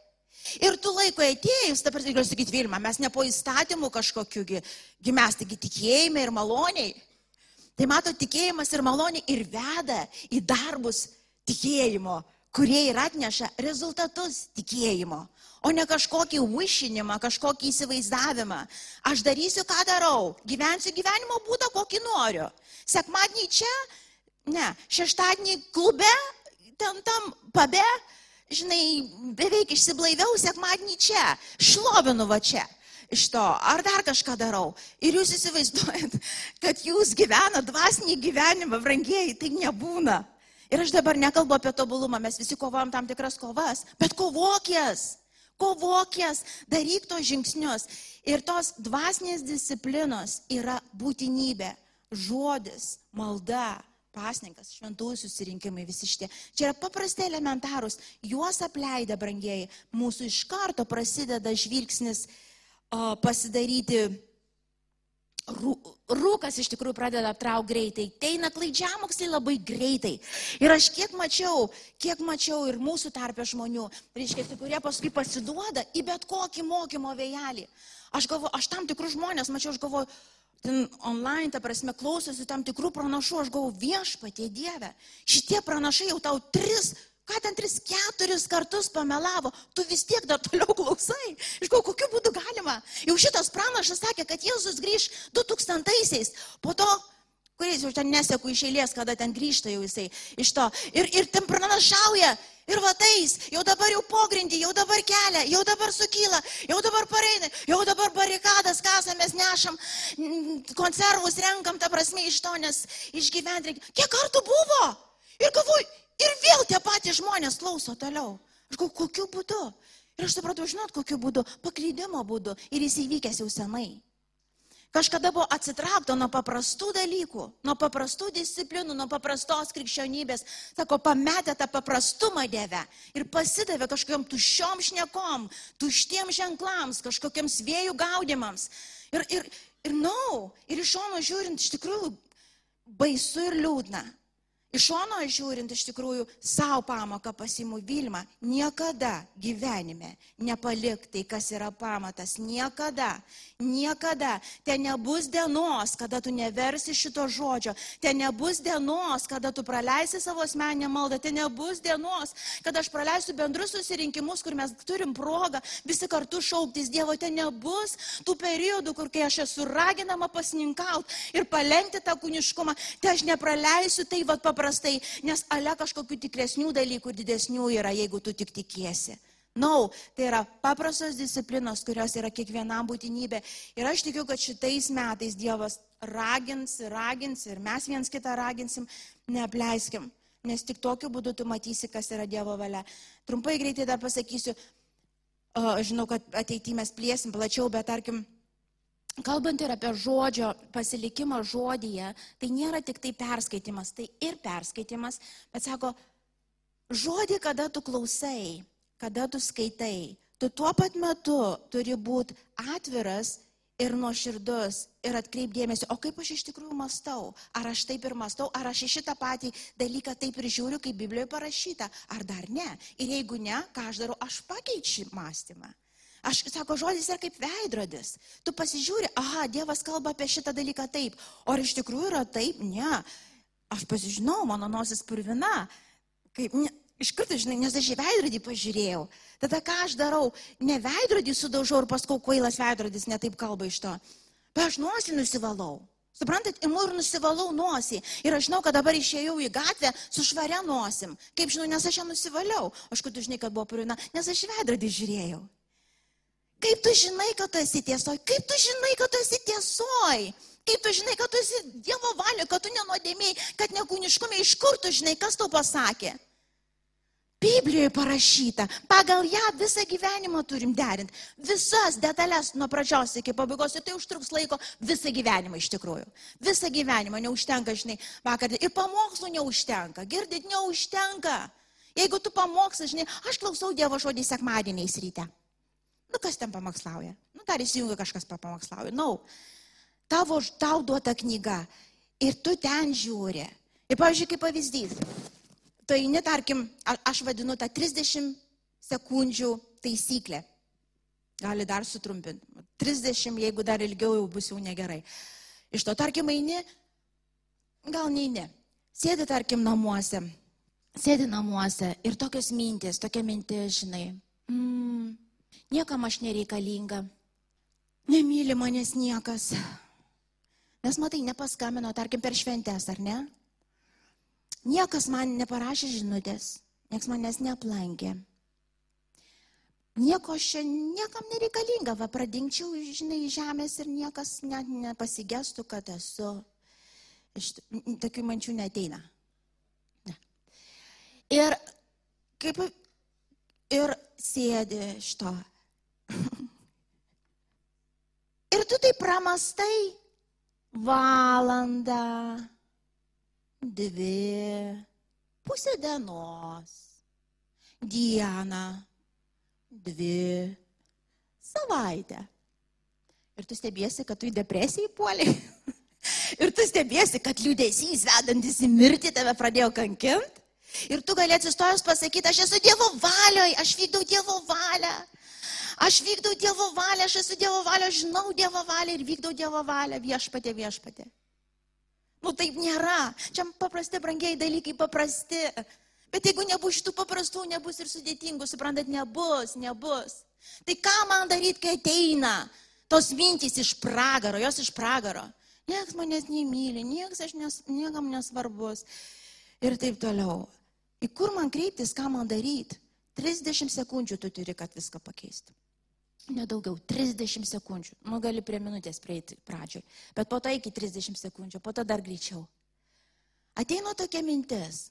Ir tu laiko atėjus, prasme, galiu sakyti, Vilma, mes ne po įstatymų kažkokiu, mes taigi tikėjime ir maloniai. Tai mato, tikėjimas ir malonė ir veda į darbus tikėjimo kurie ir atneša rezultatus tikėjimo, o ne kažkokį višinimą, kažkokį įsivaizdavimą. Aš darysiu, ką darau, gyvensiu gyvenimo būdą, kokį noriu. Sekmadienį čia, ne, šeštadienį klube, ten tam pabe, žinai, beveik išsiblaiviau, sekmadienį čia, šlovinu va čia iš to, ar dar kažką darau. Ir jūs įsivaizduojat, kad jūs gyvenate dvasinį gyvenimą, brangieji, tai nebūna. Ir aš dabar nekalbu apie tobulumą, mes visi kovojam tam tikras kovas, bet kovokės, kovokės, daryk tos žingsnius. Ir tos dvasinės disciplinos yra būtinybė, žodis, malda, pasninkas, šventųjų susirinkimai, visi šitie. Čia yra paprastai elementarūs, juos apleidę, brangieji, mūsų iš karto prasideda žvilgsnis o, pasidaryti rūkas iš tikrųjų pradeda aptraukti greitai, teina klaidžiamoksliai labai greitai. Ir aš kiek mačiau, kiek mačiau ir mūsų tarpė žmonių, reiškia, kurie paskui pasiduoda į bet kokį mokymo vėjelį. Aš galvoju, aš tam tikrus žmonės mačiau, aš galvoju, ten online, ta prasme, klausosi tam tikrų pranašų, aš galvoju, viešpatie Dieve, šitie pranašai jau tau tris ką ten tris, keturis kartus pamelavo, tu vis tiek dar toliau klausai. Iš ko, kokiu būdu galima? Jau šitas pranašas sakė, kad Jėzus grįž 2000-aisiais, po to kuriais jau ten neseku iš eilės, kada ten grįžta jau jisai iš to. Ir, ir ten pranašauja, ir vatais, jau dabar jau pogrindį, jau dabar kelia, jau dabar sukyla, jau dabar pareina, jau dabar barikadas kasamės nešam, konservus renkam, ta prasme iš to, nes išgyventi reikia. Kiek kartų buvo? Ir galvoju, Ir vėl tie patys žmonės klauso toliau. Aš galvoju, kokiu būdu? Ir aš supratau, žinot, kokiu būdu? Paklydimo būdu. Ir jis įvykęs jau senai. Kažkada buvo atsitraukta nuo paprastų dalykų, nuo paprastų disciplinų, nuo paprastos krikščionybės. Sako, pametė tą paprastumą Dieve ir pasidavė kažkokiam tuščiom šnekom, tuštiem ženklams, kažkokiams vėjų gaudimams. Ir, ir, ir, na, no, ir iš šono žiūrint, iš tikrųjų baisu ir liūdna. Iš šono žiūrint, iš tikrųjų, savo pamoką pasimu Vilma, niekada gyvenime nepalik tai, kas yra pamatas. Niekada, niekada. Ten nebus dienos, kada tu neversi šito žodžio. Ten nebus dienos, kada tu praleisi savo asmenę maldą. Ten nebus dienos, kada aš praleisiu bendrus susirinkimus, kur mes turim progą visi kartu šauktis Dievo. Ten nebus tų periodų, kur kai aš esu raginama pasninkauti ir palengti tą kūniškumą. Ten aš nepraleisiu tai vad paprastai paprastai, nes ale kažkokių tikresnių dalykų ir didesnių yra, jeigu tu tik tikiesi. Na, no, tai yra paprastos disciplinos, kurios yra kiekvienam būtinybė. Ir aš tikiu, kad šitais metais Dievas ragins, ragins ir mes viens kitą raginsim, neapleiskim. Nes tik tokiu būdu tu matysi, kas yra Dievo valia. Trumpai greitai dar pasakysiu, žinau, kad ateityje mes plėsim plačiau, bet tarkim, kalbant ir apie žodžio pasilikimą žodyje, tai nėra tik tai perskaitimas, tai ir perskaitimas, bet sako, žodį, kada tu klausai, kada tu skaitai, tu tuo pat metu turi būti atviras ir nuoširdus ir atkreipdėmėsi, o kaip aš iš tikrųjų mastau, ar aš taip ir mastau, ar aš į šitą patį dalyką taip ir žiūriu, kaip Biblijoje parašyta, ar dar ne. Ir jeigu ne, ką aš darau, aš pakeičiu mąstymą. Aš, sako, žodis yra kaip veidrodis. Tu pasižiūri, aha, Dievas kalba apie šitą dalyką taip, o ar iš tikrųjų yra taip, ne. Aš pasižinau, mano nosis purvina. Kaip, ne, iš karto, žinai, nes aš į veidrodį pažiūrėjau. Tada ką aš darau? Ne veidrodį sudaužau ir paskau kvailas veidrodis netaip kalba iš to. Bet aš nosį nusivalau. Suprantat, imu ir nusivalau nosį. Ir aš žinau, kad dabar išėjau į gatvę su švaria nosim. Kaip žinau, nes aš ją nusivaliau. Aš kad tu žinai, kad buvo purina, nes aš veidrodį žiūrėjau. Kaip tu žinai, kad tu esi tiesoj? Kaip tu žinai, kad tu esi tiesoj? Kaip tu žinai, kad tu esi Dievo valio, kad tu nenodėmiai, kad nekūniškumai, iš kur tu žinai, kas tau pasakė? Biblijoje parašyta, pagal ją visą gyvenimą turim derinti, visas detalės nuo pradžios iki pabaigos ir tai užtruks laiko visą gyvenimą iš tikrųjų. Visą gyvenimą neužtenka, žinai, vakar ir pamokslų neužtenka, girdit, neužtenka. Jeigu tu pamokslas, žinai, aš klausau Dievo žodį sekmadieniais ryte. Nu, kas ten pamokslauja? Nu, dar įsijungia kažkas pamokslauja. Na, no. tavo, tau duota knyga ir tu ten žiūri. Ir, pavyzdžiui, kaip pavyzdys, tu eini, tarkim, aš vadinu tą 30 sekundžių taisyklę. Gali dar sutrumpinti. 30, jeigu dar ilgiau jau bus jau negerai. Iš to, tarkim, eini, gal neini. Sėdi, tarkim, namuose. Sėdi namuose ir tokios mintis, tokia mintis, žinai. Mm, niekam aš nereikalinga. Nemyli manęs niekas. Nes matai, nepaskambino, tarkim, per šventęs, ar ne? Niekas man neparašė žinutės, niekas manęs neaplankė. Nieko aš niekam nereikalinga, va pradingčiau, žinai, žemės ir niekas net nepasigestų, kad esu. Iš tokių mančių neteina. Ne. Ir kaip ir sėdi iš to. *laughs* ir tu tai pramastai valandą dvi, pusę dienos, dieną, dvi, savaitę. Ir tu stebiesi, kad tu į depresiją įpuoliai. *laughs* Ir tu stebiesi, kad liūdėsys vedantis į mirtį tave pradėjo kankinti. Ir tu gali atsistojus pasakyti, aš esu Dievo valioje, aš vykdau Dievo valią. Aš vykdau Dievo valią, aš esu Dievo valio, aš žinau Dievo valią ir vykdau Dievo valią viešpatė viešpatė. Nu taip nėra. Čia paprasti, brangiai dalykai paprasti. Bet jeigu nebus šitų paprastų, nebus ir sudėtingų, suprantat, nebus, nebus. Tai ką man daryti, kai ateina tos mintys iš pragaro, jos iš pragaro. Niekas manęs nemyli, niekas aš nes, niekam nesvarbus. Ir taip toliau. Į kur man kreiptis, ką man daryti? 30 sekundžių tu turi, kad viską pakeisti nedaugiau, 30 sekundžių. Nu, gali prie minutės prieiti pradžioj. Bet po to iki 30 sekundžių, po to dar greičiau. Ateina tokia mintis.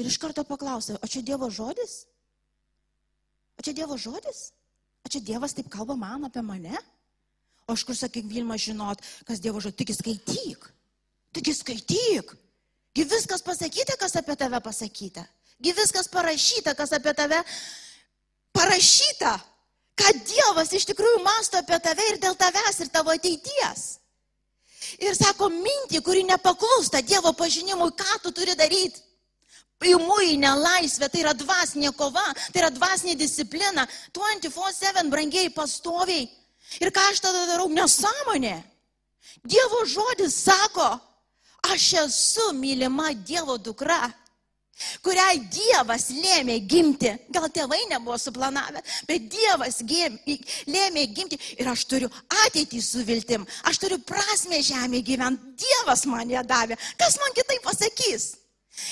Ir iš karto paklausia, o čia Dievo žodis? O čia Dievo žodis? O čia Dievas taip kalba man apie mane? O aš kur sakyk, Vilma, žinot, kas Dievo žodis, tik skaityk. Tik skaityk. Gi viskas pasakyta, kas apie tave pasakyta. Gi viskas parašyta, kas apie tave parašyta ką Dievas iš tikrųjų masto apie tave ir dėl tavęs ir tavo ateities. Ir sako, mintį, kuri nepaklūsta Dievo pažinimui, ką tu turi daryti. Imu į nelaisvę, tai yra dvasinė kova, tai yra dvasinė disciplina, 24-7 brangiai pastoviai. Ir ką aš tada darau? Nesąmonė. Dievo žodis sako, aš esu mylima Dievo dukra kuriai Dievas lėmė gimti. Gal tėvai nebuvo suplanavę, bet Dievas gėm, lėmė gimti ir aš turiu ateitį su viltim, aš turiu prasme žemė gyventi. Dievas man ją davė. Kas man kitai pasakys?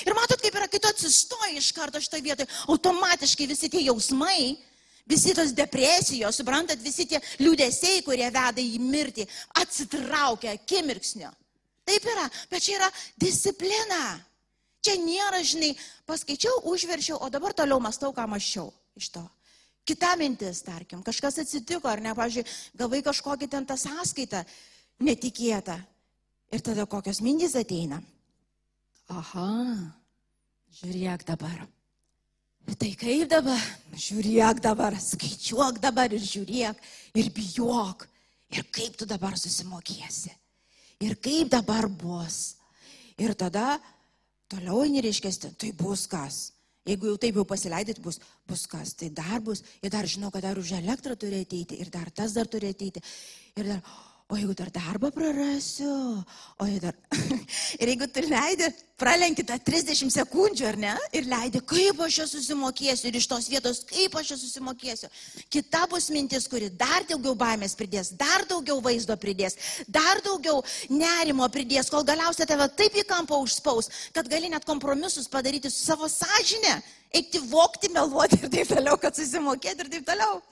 Ir matot, kaip yra, kai tu atsistoji iš karto šitoje vietoje, automatiškai visi tie jausmai, visi tos depresijos, suprantat, visi tie liūdėsiai, kurie veda į mirtį, atsitraukia akimirksnio. Taip yra, bet čia yra disciplina. Čia nėra, žinai, paskaičiau, užverčiau, o dabar toliau mastau, ką maščiau iš to. Kita mintis, tarkim, kažkas atsitiko, ar ne, pažiūrėjau, gavai kažkokį ten tą sąskaitą netikėtą. Ir tada kokios mintys ateina. Aha, žiūrėk dabar. Tai kaip dabar? Žiūrėk dabar, skaičiuok dabar ir žiūrėk ir bijok. Ir kaip tu dabar susimokėsi. Ir kaip dabar bus. Ir tada toliau nereiškėsi, tai bus kas. Jeigu jau taip jau pasileidėt, bus, bus kas, tai dar bus. Ir dar žinau, kad dar už elektrą turi ateiti. Ir dar tas dar turi ateiti. Ir dar, o jeigu dar darbą prarasiu, o jeigu dar... *laughs* ir jeigu tu leidi, pralenki tą 30 sekundžių, ar ne? Ir leidi, kaip aš čia susimokėsiu ir iš tos vietos, kaip aš čia susimokėsiu. Kita bus mintis, kuri dar daugiau baimės pridės, dar daugiau vaizdo pridės, dar daugiau nerimo pridės, kol galiausiai tave taip į kampą užspaus, kad gali net kompromisus padaryti su savo sąžinė, eiti vokti, meluoti ir taip toliau, kad susimokėti ir taip toliau.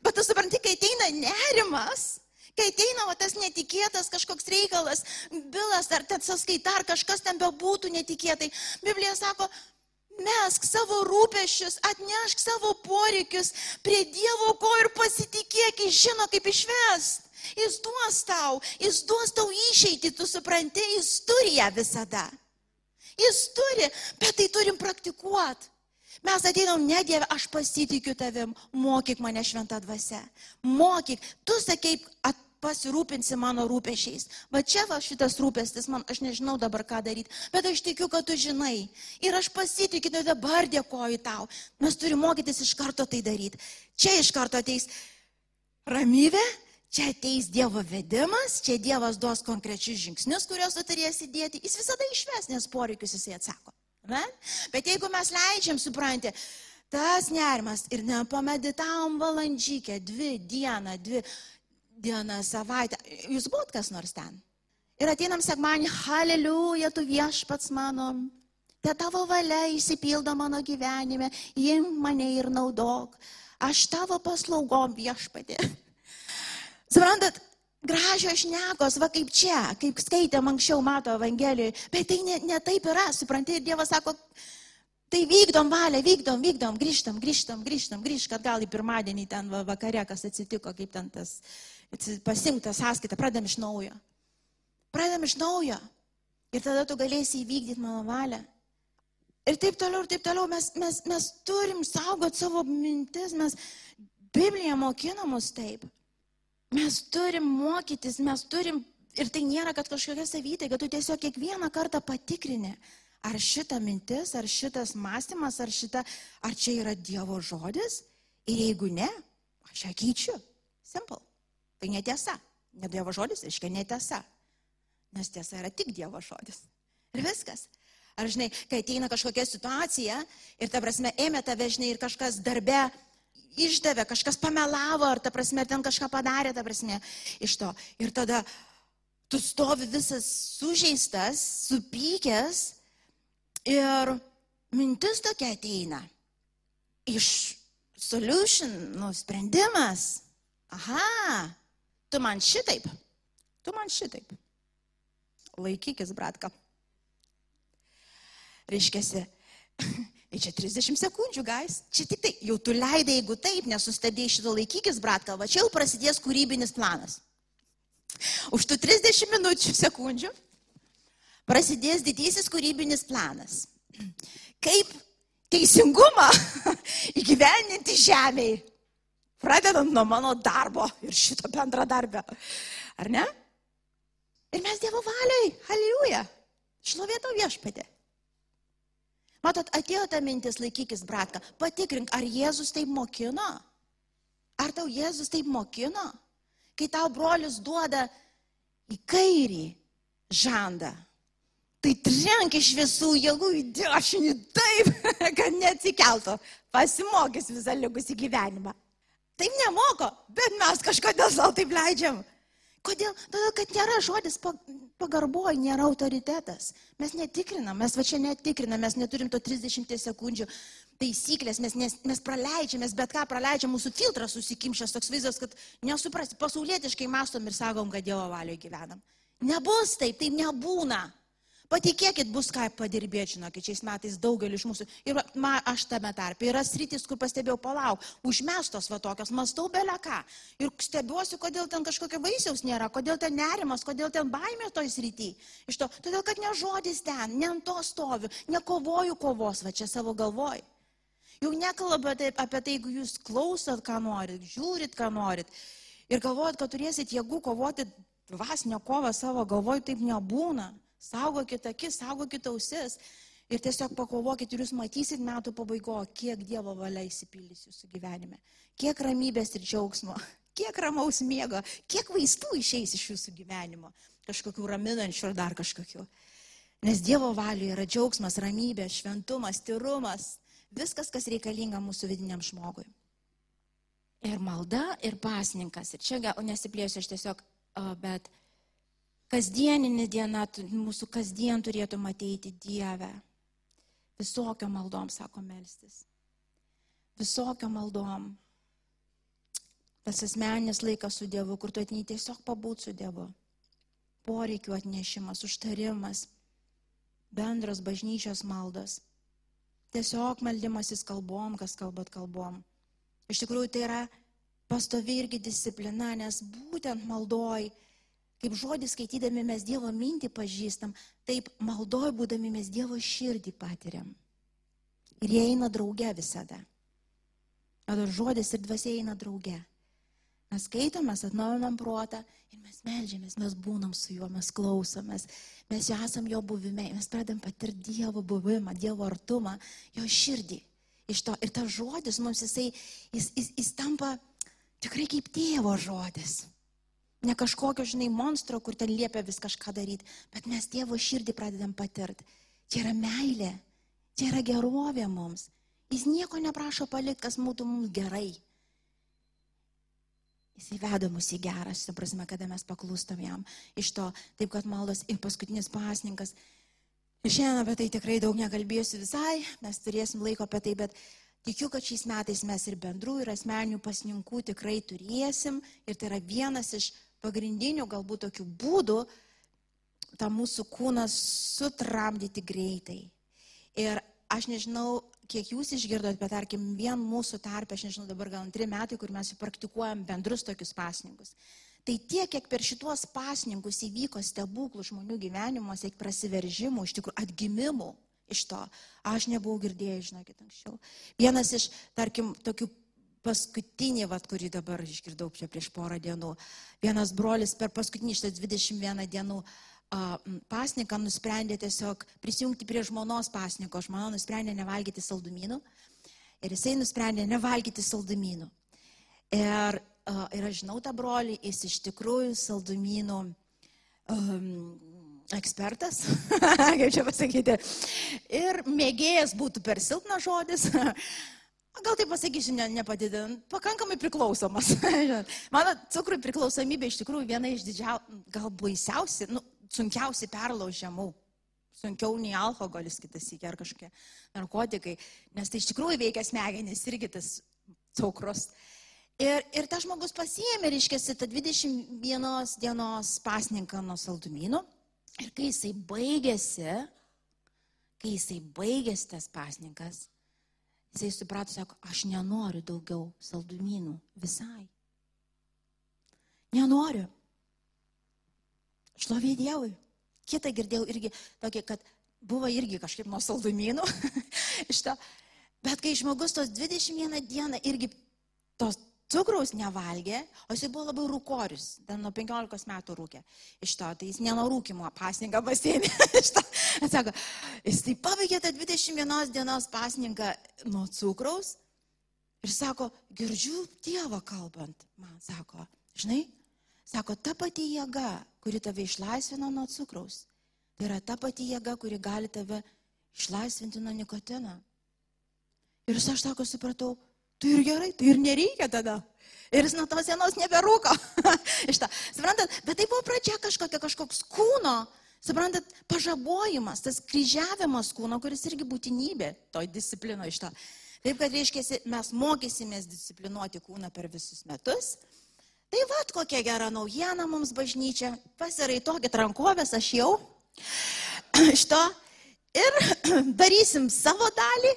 Bet tu supranti, kai ateina nerimas, Kai ateina va, tas netikėtas kažkoks reikalas, bilas ar ten sąskaita, ar kažkas ten bebūtų netikėtai, Biblija sako, mesk savo rūpešius, atnešk savo poreikius prie Dievo ko ir pasitikėk, jis žino, kaip išvest. Jis duos tau, jis duos tau išeiti, tu supranti, jis turi ją visada. Jis turi, bet tai turim praktikuoti. Mes ateinam, ne Dieve, aš pasitikiu tavim, mokyk mane šventą dvasę. Mokyk, tu sakei, at, pasirūpinsi mano rūpešiais. Va čia va šitas rūpestis, man, aš nežinau dabar ką daryti, bet aš tikiu, kad tu žinai. Ir aš pasitikiu, tai dabar dėkoju tau. Mes turime mokytis iš karto tai daryti. Čia iš karto ateis ramybė, čia ateis Dievo vedimas, čia Dievas duos konkrečius žingsnius, kuriuos tu turėsi dėti. Jis visada išves, nes poreikius jisai atsako. Ne? Bet jeigu mes leidžiam, supranti, tas nerimas ir nepameditavom valandžykę, dvi dieną, dvi, dieną, savaitę. Jūs buvot kas nors ten? Ir ateinam sekmanį, haleliuja, tu viešpats mano, te tavo valia įsipildo mano gyvenime, imk mane ir naudok, aš tavo paslaugom viešpatė. *laughs* Suprantat, gražios šnekos, va kaip čia, kaip skaitėm anksčiau mato Evangelijoje, bet tai ne, ne taip yra, suprantate, ir Dievas sako, Tai vykdom valią, vykdom, vykdom, grįžtam, grįžtam, grįžtam, grįžtam, kad gal į pirmadienį ten va, vakare, kas atsitiko, kaip ten tas pasimtą sąskaitą, pradam iš naujo. Pradam iš naujo. Ir tada tu galėsi įvykdyti mano valią. Ir taip toliau, ir taip toliau. Mes, mes, mes turim saugoti savo mintis, mes Biblija mokina mus taip. Mes turim mokytis, mes turim, ir tai nėra, kad kažkokia savytė, kad tu tiesiog kiekvieną kartą patikrini, ar šita mintis, ar šitas mąstymas, ar šita, ar čia yra Dievo žodis. Ir jeigu ne, aš ją keičiu. Simple. Tai netiesa. Ne Dievo žodis, reiškia netiesa. Nes tiesa yra tik Dievo žodis. Ir viskas. Ar žinai, kai ateina kažkokia situacija ir ta prasme ėmė tave, žinai, ir kažkas darbe išdavė, kažkas pamelavo, ar ta prasme, ten kažką padarė, ta prasme, iš to. Ir tada tu stovi visas sužeistas, supykęs ir mintis tokia ateina. Iš solution, nu, sprendimas. Aha, Tu man šitaip, tu man šitaip. Laikykis, bratka. Reiškiasi, *laughs* tai čia 30 sekundžių, gais. Čia tik tai, jau tu leidai, jeigu taip, nesustabdėjai šito laikykis, bratka, va čia jau prasidės kūrybinis planas. Už tų 30 minučių, sekundžių, prasidės didysis kūrybinis planas. Kaip teisingumą *laughs* įgyveninti žemėje. Pradedant nuo mano darbo ir šito bendradarbio. Ar ne? Ir mes Dievo valiai, aliuja, šlovėto viešpatė. Matot, atėjo ta mintis, laikykis, bratka, patikrink, ar Jėzus taip mokino? Ar tau Jėzus taip mokino? Kai tau brolius duoda į kairį žandą, tai trenk iš visų jėgų į dešinį taip, *laughs* kad neatsikeltų, pasimokys visą likusį gyvenimą. Taip nemoko, bet mes kažkodėl savo taip leidžiam. Kodėl? Todėl, kad nėra žodis pagarboji, nėra autoritetas. Mes netikrinam, mes va čia netikrinam, mes neturim to 30 sekundžių taisyklės, mes, nes, mes praleidžiam, mes bet ką praleidžiam, mūsų filtras susikimšęs toks vaizdas, kad nesuprasti, pasaulietiškai mastom ir sakom, kad Dievo valioje gyvenam. Nebus taip, taip nebūna. Patikėkit, bus ką padirbėti, žinokit, šiais metais daugelis iš mūsų. Ir ma, aš tame tarpe. Yra sritis, kur pastebėjau, palauk, užmestos va tokios, mastau belę ką. Ir stebiuosi, kodėl ten kažkokio vaisiaus nėra, kodėl ten nerimas, kodėl ten baimė toj srity. Iš to, todėl, kad ne žodis ten, ne ant to stoviu, nekovoju kovos va čia savo galvoj. Jau nekalba apie, apie tai, jeigu jūs klausot, ką norit, žiūrit, ką norit ir galvojat, kad turėsit jėgų kovoti dvasinio kovą savo galvoj, taip nebūna. Saugokit akis, saugokit ausis ir tiesiog pakovokit ir jūs matysit metų pabaigoje, kiek Dievo valia įsipildys jūsų gyvenime, kiek ramybės ir džiaugsmo, *laughs* kiek ramaus miego, kiek vaistų išeis iš jūsų gyvenimo, kažkokių raminančių ar dar kažkokių. Nes Dievo valioje yra džiaugsmas, ramybė, šventumas, tyrumas, Viskas, kas reikalinga mūsų vidiniam žmogui. Ir malda, ir pasninkas. Ir čia gal nesiplėsiu aš tiesiog, bet kasdieninė diena, mūsų kasdien turėtų matyti Dievę. Visokio maldom, sako melstis. Visokio maldom. Tas asmeninis laikas su Dievu, kur tu atnei tiesiog pabūt su Dievu. Poreikių atnešimas, užtarimas, bendros bažnyčios maldos. Tiesiog meldimasis kalbom, kas kalbat kalbom. Iš tikrųjų tai yra pastovi irgi disciplina, nes būtent maldoj, kaip žodį skaitydami mes Dievo mintį pažįstam, taip maldoj būdami mes Dievo širdį patiriam. Ir jie eina drauge visada. O žodis ir dvasia eina drauge. Mes skaitom, mes atnaujinam protą ir mes melžiamės, mes būnam su juo, mes klausomės, mes jau esam jo buvime, mes pradedam patirti Dievo buvimą, Dievo artumą, jo širdį. Iš to, ir tas žodis mums jisai, jis, jis, jis tampa tikrai kaip tėvo žodis. Ne kažkokio, žinai, monstro, kur ten liepia vis kažką daryti, bet mes tėvo širdį pradedam patirti. Čia yra meilė, čia yra gerovė mums. Jis nieko neprašo palikti, kas būtų mums gerai. Jis įveda mus į gerą, šitą prasme, kada mes paklūstam jam iš to, taip kad maldos ir paskutinis pasninkas. Šiandien apie tai tikrai daug nekalbėsiu visai, mes turėsim laiko apie tai, bet tikiu, kad šiais metais mes ir bendrų, ir asmeninių pasninkų tikrai turėsim. Ir tai yra vienas iš pagrindinių galbūt tokių būdų tą mūsų kūną sutramdyti greitai. Ir aš nežinau, kiek jūs išgirdot, bet tarkim, vien mūsų tarpe, aš nežinau, dabar gal antri metai, kur mes praktikuojam bendrus tokius pasninkus. Tai tiek, kiek per šituos pasninkus įvyko stebuklų žmonių gyvenimuose, prasiveržimų, iš tikrųjų atgimimų iš to, aš nebuvau girdėjęs, žinokit, anksčiau. Vienas iš, tarkim, tokių paskutinį, vat, kurį dabar išgirdau čia prieš porą dienų, vienas brolis per paskutinį šitas 21 dienų pasniką nusprendė tiesiog prisijungti prie žmonos pasniko. Žmona nusprendė nevalgyti saldumynų ir jisai nusprendė nevalgyti saldumynų. Ir, ir aš žinau tą brolį, jis iš tikrųjų saldumynų um, ekspertas, *laughs* kaip čia pasakyti. Ir mėgėjas būtų per silpnas žodis. Gal tai pasakysiu, ne, nepadidint, pakankamai priklausomas. *laughs* Mano cukrui priklausomybė iš tikrųjų viena iš didžiausių, gal baisiausių, nu, sunkiausiai perlaužiamų. Sunkiau nei alkoholis kitas įkia ar kažkokie narkotikai, nes tai iš tikrųjų veikia smegenys irgi tas cukrus. Ir, ir tas žmogus pasiėmė, reiškia, tą 21 dienos pasninką nuo saldumynų. Ir kai jisai baigėsi, kai jisai baigėsi tas pasninkas, jisai suprato, sako, aš nenoriu daugiau saldumynų visai. Nenoriu. Šlovė Dievui. Kita girdėjau irgi tokį, kad buvo irgi kažkaip nuo saldumynų. *laughs* Bet kai žmogus tos 21 dieną irgi tos cukraus nevalgė, o jis buvo labai rūkorius, ten nuo 15 metų rūkė. Iš to, tai jis nenarūkimo pasninką pasėmė. *laughs* Sako, jis tai pabaigė tą 21 dienos pasninką nuo cukraus ir sako, girdžiu Dievą kalbant. Man sako, žinai, Sako, ta pati jėga, kuri tave išlaisvino nuo cukraus, tai yra ta pati jėga, kuri gali tave išlaisvinti nuo nikotino. Ir aš sako, supratau, tai ir gerai, tai ir nereikia tada. Ir jis nuo tos dienos neberūko. *laughs* Suprantat, bet tai buvo pradžia kažkokia, kažkoks kūno, suprantat, pažabojimas, tas kryžiavimas kūno, kuris irgi būtinybė toj disciplino iš to. Taip, kad reiškia, mes mokysimės disciplinuoti kūną per visus metus Tai vad kokia gera naujiena mums bažnyčia. Pasiraitokit rankovės, aš jau. *clears throat* Šito. Ir *clears throat* darysim savo dalį.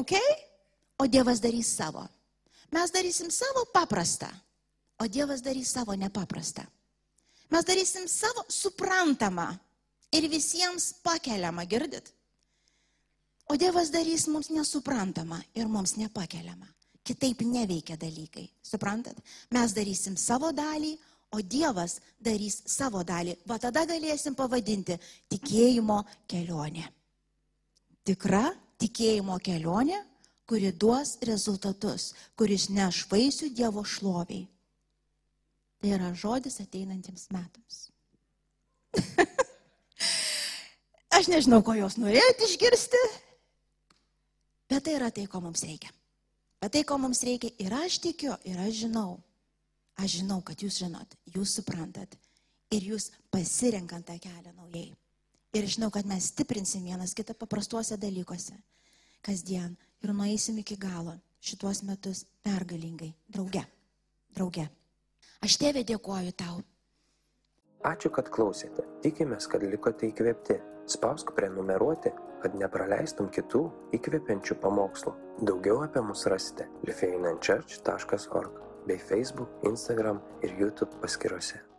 Ok? O Dievas darys savo. Mes darysim savo paprastą. O Dievas darys savo nepaprastą. Mes darysim savo suprantamą ir visiems pakeliamą, girdit? O Dievas darys mums nesuprantamą ir mums nepakeliamą. Kitaip neveikia dalykai. Suprantat? Mes darysim savo dalį, o Dievas darys savo dalį. Va tada galėsim pavadinti tikėjimo kelionė. Tikra tikėjimo kelionė, kuri duos rezultatus, kuris neš vaisių Dievo šloviai. Tai yra žodis ateinantiems metams. *laughs* Aš nežinau, ko jūs norėjote išgirsti, bet tai yra tai, ko mums reikia. Bet tai, ko mums reikia, ir aš tikiu, ir aš žinau. Aš žinau, kad jūs žinot, jūs suprantat ir jūs pasirenkant tą kelią naujai. Ir žinau, kad mes stiprinsim vienas kitą paprastuose dalykuose. Kasdien ir nueisim iki galo šituos metus pergalingai. Drauge. Drauge. Aš tėvė dėkoju tau. Ačiū, kad klausėte. Tikimės, kad likote įkvėpti. Spausk prenumeruoti, kad nepraleistum kitų įkvepiančių pamokslų. Daugiau apie mus rasite lifeinanchurch.org bei Facebook, Instagram ir YouTube paskiruose.